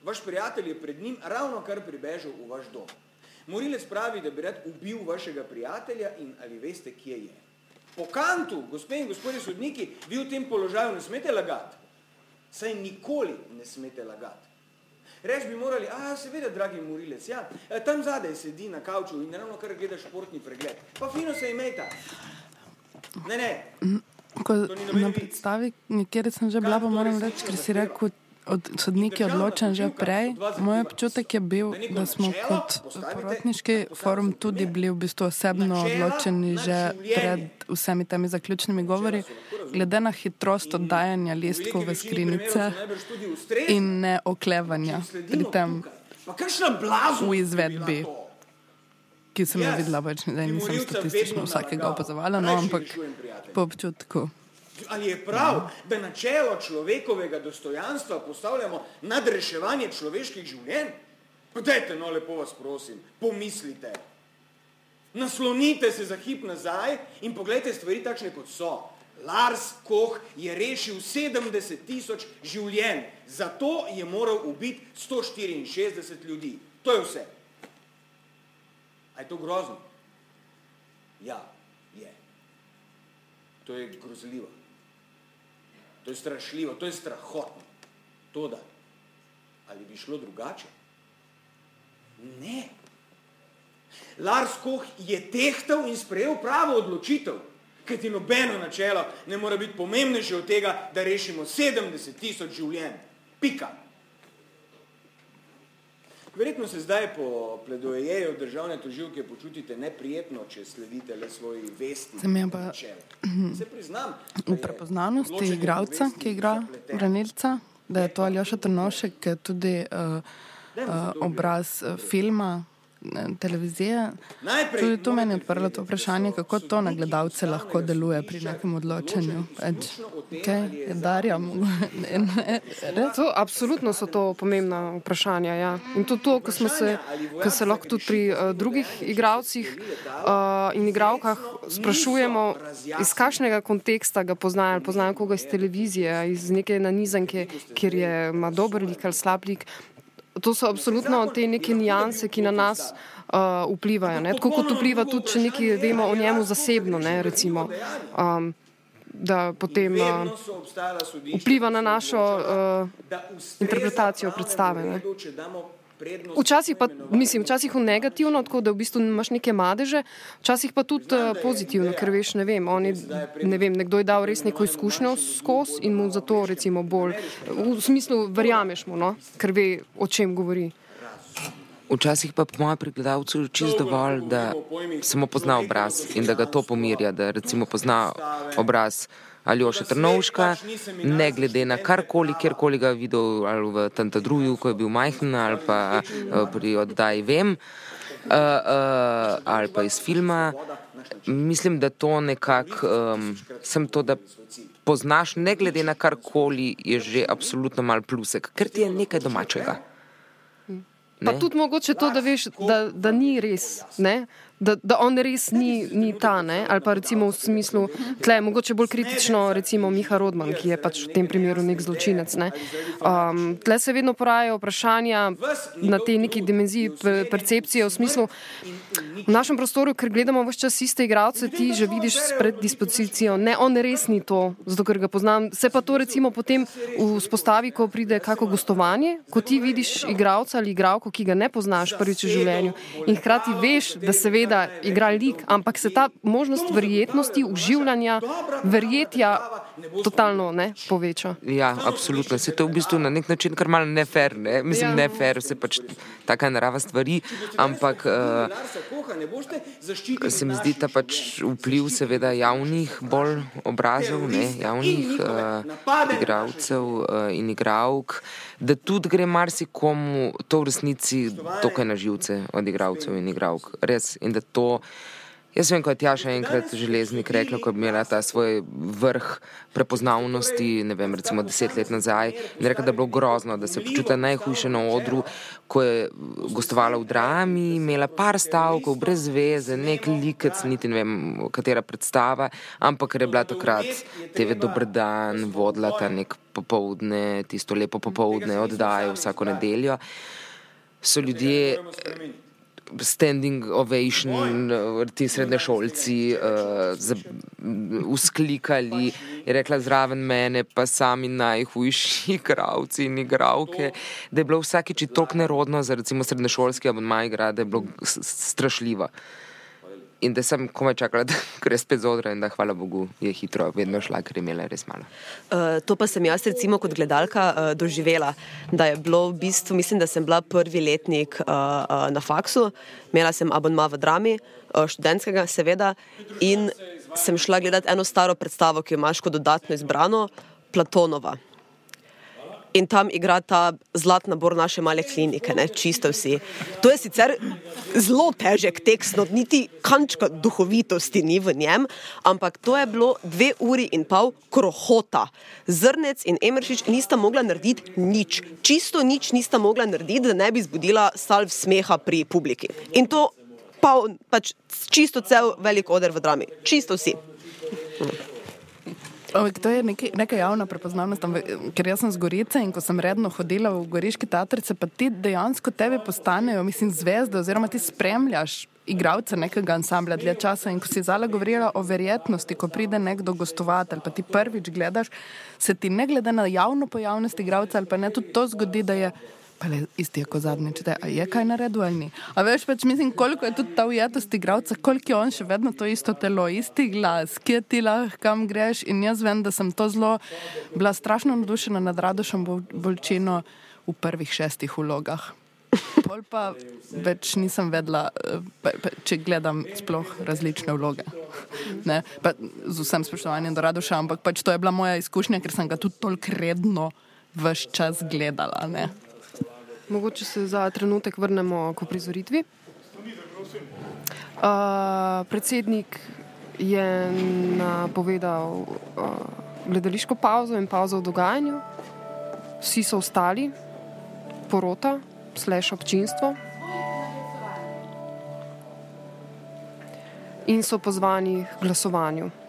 Vaš prijatelj je pred njim ravno kar pribežal v vaš dom. Morilec pravi, da bi rad ubil vašega prijatelja in ali veste, kje je. Po kantu, gospe in gospodje sodniki, vi v tem položaju ne smete lagati. Saj nikoli ne smete lagati. Reč bi morali, a seveda, dragi morilec, ja, tam zadaj sedi na kavču in ravno kar gleda športni pregled. Pa fino se imejta. Ne, ne. Ko, na predstavi, kjer sem že bila, pa moram reči, ker si rekel, od sodniki odločen že prej. Moj občutek je bil, da smo kot porotniški forum tudi bili v bistvu osebno odločeni že pred vsemi temi zaključnimi govori, glede na hitrost oddajanja listkov v skrinice in ne oklevanja pri tem v izvedbi. Ki sem jo videla, ne nisem statistično vsakega opazovala, no, ampak po občutku. Ali je prav, da načelo človekovega dostojanstva postavljamo nad reševanje človeških življenj? Podajte, no, lepo vas prosim, pomislite. Naslonite se za hip nazaj in pogledajte stvari takšne, kot so. Lars Koch je rešil 70 tisoč življenj, zato je moral ubiti 164 ljudi. To je vse. A je to grozno? Ja, je. To je grozljivo. To je strašljivo, to je strahotno. To da. Ali bi šlo drugače? Ne. Lars Koh je tehtal in sprejel pravo odločitev, ker ti nobeno načelo ne more biti pomembnejše od tega, da rešimo 70 tisoč življenj. Pika. Verjetno se zdaj po pledojeju državne toživke počutite neprijetno, če sledite le svoji vesti. Sem je pa Se priznam, v prepoznavnosti igralca, ki igra branilca, da je to Aljoša Trnošek, ki je tudi uh, uh, obraz uh, filma, televizije. Tudi to meni je odprlo to vprašanje, kako to na gledalce lahko deluje pri nekem odločanju. Okay, je Darja, to, absolutno so to pomembna vprašanja. Ja. In to, to ko, se, ko se lahko tudi pri uh, drugih igravcih uh, in igravkah sprašujemo, iz kakšnega konteksta ga poznajo, poznajo koga iz televizije, iz neke nanizanke, kjer je ima dober lik ali slab lik. To so absolutno te neke nijanse, ki na nas uh, vplivajo. Ne? Tako kot vpliva tudi, če nekaj vemo o njemu zasebno, ne? recimo. Um, Da potem uh, vpliva na našo uh, interpretacijo predstave. Ne. Včasih pa, mislim, včasih v negativno, tako da v bistvu imaš neke madeže, včasih pa tudi uh, pozitivno, ker veš, ne vem, oni, ne vem, nekdo je dal res neko izkušnjo skozi in mu zato recimo bolj, v smislu verjameš mu, no, ker ve, o čem govori. Včasih pa po mojem pregledalcu je čisto dovolj, da samo pozna obraz in da ga to pomirja, da recimo pozna obraz Aljoša Trnovška, ne glede na karkoli, kjerkoli ga videl ali v Tantadruju, ko je bil majhen ali pa uh, pri oddaji Vem uh, uh, ali pa iz filma. Mislim, da to nekako, um, sem to, da poznaš, ne glede na karkoli, je že absolutno mal plusek, ker ti je nekaj domačega. Pa ne? tudi mogoče to, da veš, da, da ni res, da, da on res ni, ni ta, ne? ali pa recimo v smislu, tle, mogoče bolj kritično, recimo Miha Rodman, ki je pač v tem primeru nek zločinec. Ne? Um, tle se vedno porajajo vprašanja na tej neki dimenziji percepcije v smislu, v našem prostoru, ker gledamo vse čas iste igralce, ti že vidiš s predispozicijo, ne, on res ni to, zato ker ga poznam. Se pa to recimo potem vzpostavi, ko pride kako gostovanje, ko ti vidiš igralca ali igralko, ki ga ne poznaš prvič v življenju in hkrati veš, da seveda igra lik, ampak se ta možnost verjetnosti, uživanja, verjetja totalno ne, poveča. Ja, absolutno. Se to je v bistvu na nek način kar malo nefer, ne? mislim, ja. nefer, se pač taka narava stvari, ampak uh, se mi zdi ta pač vpliv seveda javnih bolj obrazov, ne, javnih uh, igralcev uh, in igravk, da tudi gre marsikomu to v resnici dokaj na živce od igralcev in igravk. Res. In da to Jaz vem, kot je Jaša enkrat železnik rekla, ko je imela ta svoj vrh prepoznavnosti, ne vem, recimo deset let nazaj, in rekla, da je bilo grozno, da se počuti najhujše na odru, ko je gostovala v drami, imela par stavkov, brez veze, nek likec, niti ne vem, katera predstava, ampak ker je bila takrat TV Dobr dan, vodila ta nek popovdne, tisto lepo popovdne oddajo vsako nedeljo, so ljudje standing ovation, ti srednje šolci, uh, usklikali, je rekla zraven mene, pa sami najhujši igravci in igravke, da je bilo vsakeč toliko nerodno za recimo srednješolski abonma igra, da je bilo strašljivo. In da sem komaj čakala, da gre spet z odra in da hvala Bogu je hitro vedno šla, ker je imela res malo. Uh, to pa sem jaz recimo kot gledalka uh, doživela, da je bilo v bistvu, mislim, da sem bila prvi letnik uh, uh, na faksu, imela sem abonma v drami, uh, študentskega seveda, in sem šla gledati eno staro predstavo, ki jo imaš kot dodatno izbrano, Platonova in tam igra ta zlat nabor naše male klinike, ne, čisto vsi. To je sicer zelo težek tekst, no, niti kančka duhovitosti ni v njem, ampak to je bilo dve uri in pol krohota. Zrnec in Emršič nista mogla narediti nič, čisto nič nista mogla narediti, da ne bi zbudila salv smeha pri publiki. In to pa, pač čisto cel velik oder v drami, čisto vsi. Hm. Ampak to je neka javna prepoznavnost, ker jaz sem z Gorice in ko sem redno hodila v Goriški teatrice, pa ti dejansko tebe postanejo, mislim, zvezde oziroma ti spremljaš igralce nekega ansambla dlje časa. In ko si zala govorila o verjetnosti, ko pride nekdo gostovati ali pa ti prvič gledaš, se ti ne glede na javno pojavnost igralca ali pa ne tudi to zgodi, da je pa le isti kot zadnjič, da je kaj naredil ali ni. A veš, pač mislim, koliko je tudi ta ujetost igralca, koliko je on še vedno to isto telo, isti glas, kje ti lahko, kam greš. In jaz vem, da sem to zelo bila strašno navdušena nad Radošem Bolčino v prvih šestih vlogah. Pol pa več nisem vedela, če gledam sploh različne vloge. Ne? Pa z vsem spoštovanjem do Radoša, ampak pač to je bila moja izkušnja, ker sem ga tudi toliko redno vse čas gledala. Ne? Mogoče se za trenutek vrnemo k prizoritvi. Uh, predsednik je napovedal uh, gledališko pauzo in pauzo v dogajanju. Vsi so ostali, porota, sliš občinstvo. In so pozvani k glasovanju.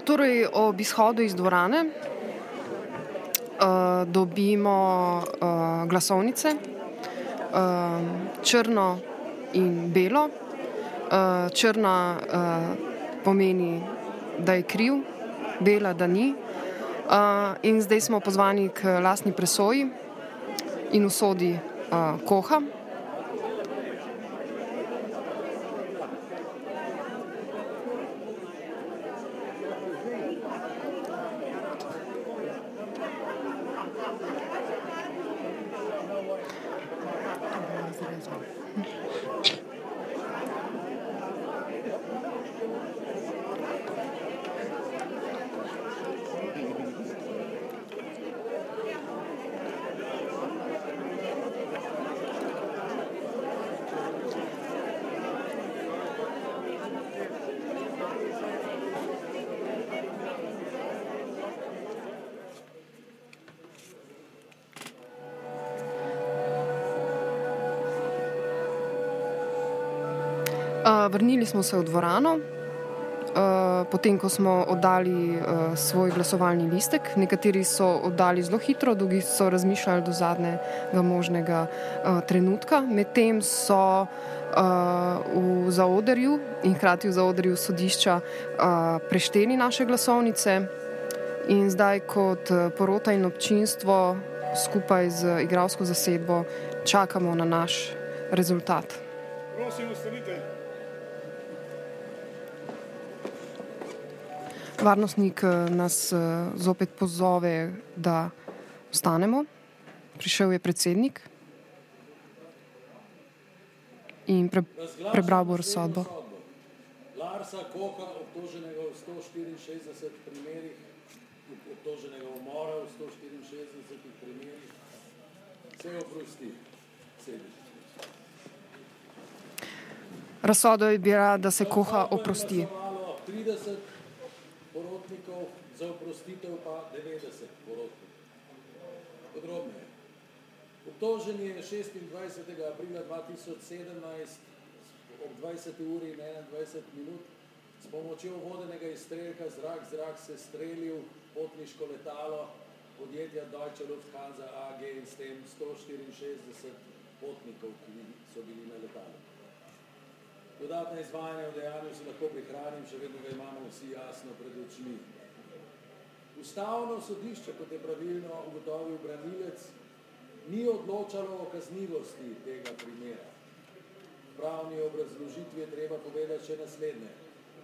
Torej, ob izhodu iz dvorane uh, dobimo uh, glasovnice, uh, črno in belo. Uh, črna uh, pomeni, da je kriv, bela, da ni. Uh, in zdaj smo pozvani k lastni presoji in usodi uh, koha. Vrnili smo se v dvorano, uh, potem ko smo oddali uh, svoj glasovalni listek. Nekateri so oddali zelo hitro, drugi so razmišljali do zadnjega možnega uh, trenutka. Medtem so uh, v zaodrju in hkrati v zaodrju sodišča uh, prešteli naše glasovnice. In zdaj, kot porota in občinstvo, skupaj z igralsko zasedbo čakamo na naš rezultat. Prosim, ustanite. Varnostnik eh, nas eh, zopet pozove, da ostanemo. Prišel je predsednik in pre, prebral bo razsodbo. Larsa Koha, obtoženega v 164 primerih, obtoženega umora v 164 primerih, se oprosti. Sediš. Razsodba je bila, da se Koha oprosti. Glasovalo 30 porotnikov, za oprostitev pa 90 porotnikov. Podrobneje. Obtožen je 26. aprila 2017 ob 20. uri in 21 minut s pomočjo vodenega izstrelka zrak-zrak se strelil potniško letalo podjetja Deutsche Lufthansa AG in s tem 164 potnikov, ki so bili na letalu. Dodatne izvajanje v dejanju se lahko prihranim, še vedno ga imamo vsi jasno pred očmi. Ustavno sodišče, kot je pravilno ugotovil branilec, ni odločalo o kaznivosti tega primera. V pravni obrazložitvi je treba povedati še naslednje.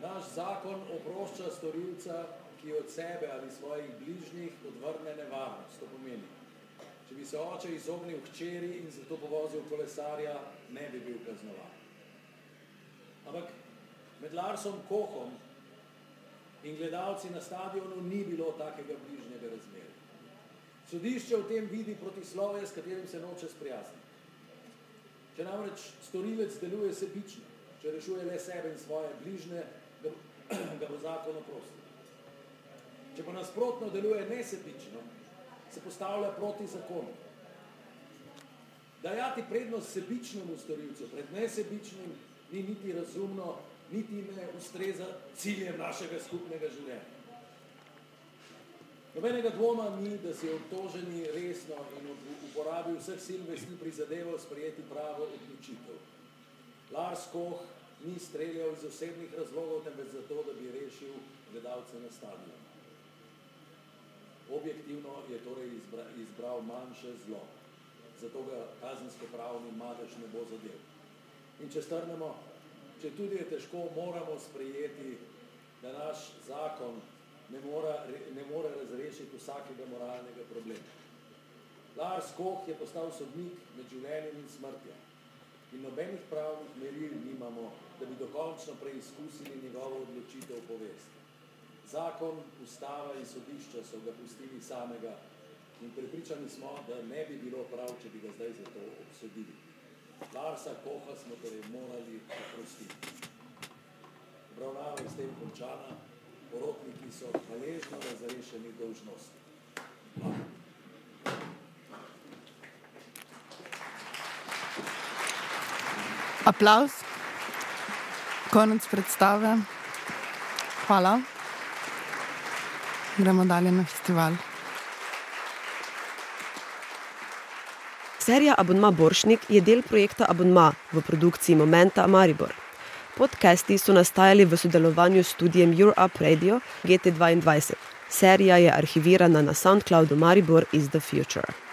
Naš zakon oprošča storilca, ki od sebe ali svojih bližnjih odvrne nevarnost. To pomeni, če bi se oče izognil hčeri in zato povozil kolesarja, ne bi bil kaznovan. Ampak med Larsom Kohom in gledalci na stadionu ni bilo takega bližnjega razmerja. Sodišče v tem vidi protislove, s katerim se noče sprijazniti. Če namreč storilec deluje sebično, če rešuje le sebe in svoje bližnje, ga, ga bo zakon oprostil. Če pa nasprotno deluje nesebično, se postavlja proti zakonu. Dajati prednost sebičnemu storilcu pred nesebičnim ni niti razumno, niti ne ustreza ciljem našega skupnega življenja. Nobenega dvoma ni, da si obtoženi resno in uporabil vseh sil vesti prizadeval sprejeti pravo odločitev. Lars Koh ni streljal iz osebnih razlogov, temveč zato, da bi rešil gledalce na stadionu. Objektivno je torej izbra, izbral manjše zlo, zato ga kazensko-pravni madež ne bo zadev. In če strnemo, če tudi je težko, moramo sprejeti, da naš zakon ne, mora, ne more razrešiti vsakega moralnega problema. Lars Koh je postal sodnik med življenjem in smrtjo. In nobenih pravnih meril nimamo, da bi dokončno preizkusili njegovo odločitev povesti. Zakon, ustava in sodišča so ga pustili samega in prepričani smo, da ne bi bilo prav, če bi ga zdaj za to obsodili. Larsa Koha smo torej morali oprostiti. Obravnava je s tem končana porotniki so hvaležno razrešeni dolžnosti. Aplaus. Konec predstave. Hvala. Gremo dalje na festival. Serija Abonma Boršnik je del projekta Abonma v produkciji Momenta Maribor. Podcasti so nastajali v sodelovanju s studijem Europe Radio GT2. Serija je arhivirana na SoundCloudu Maribor is the Future.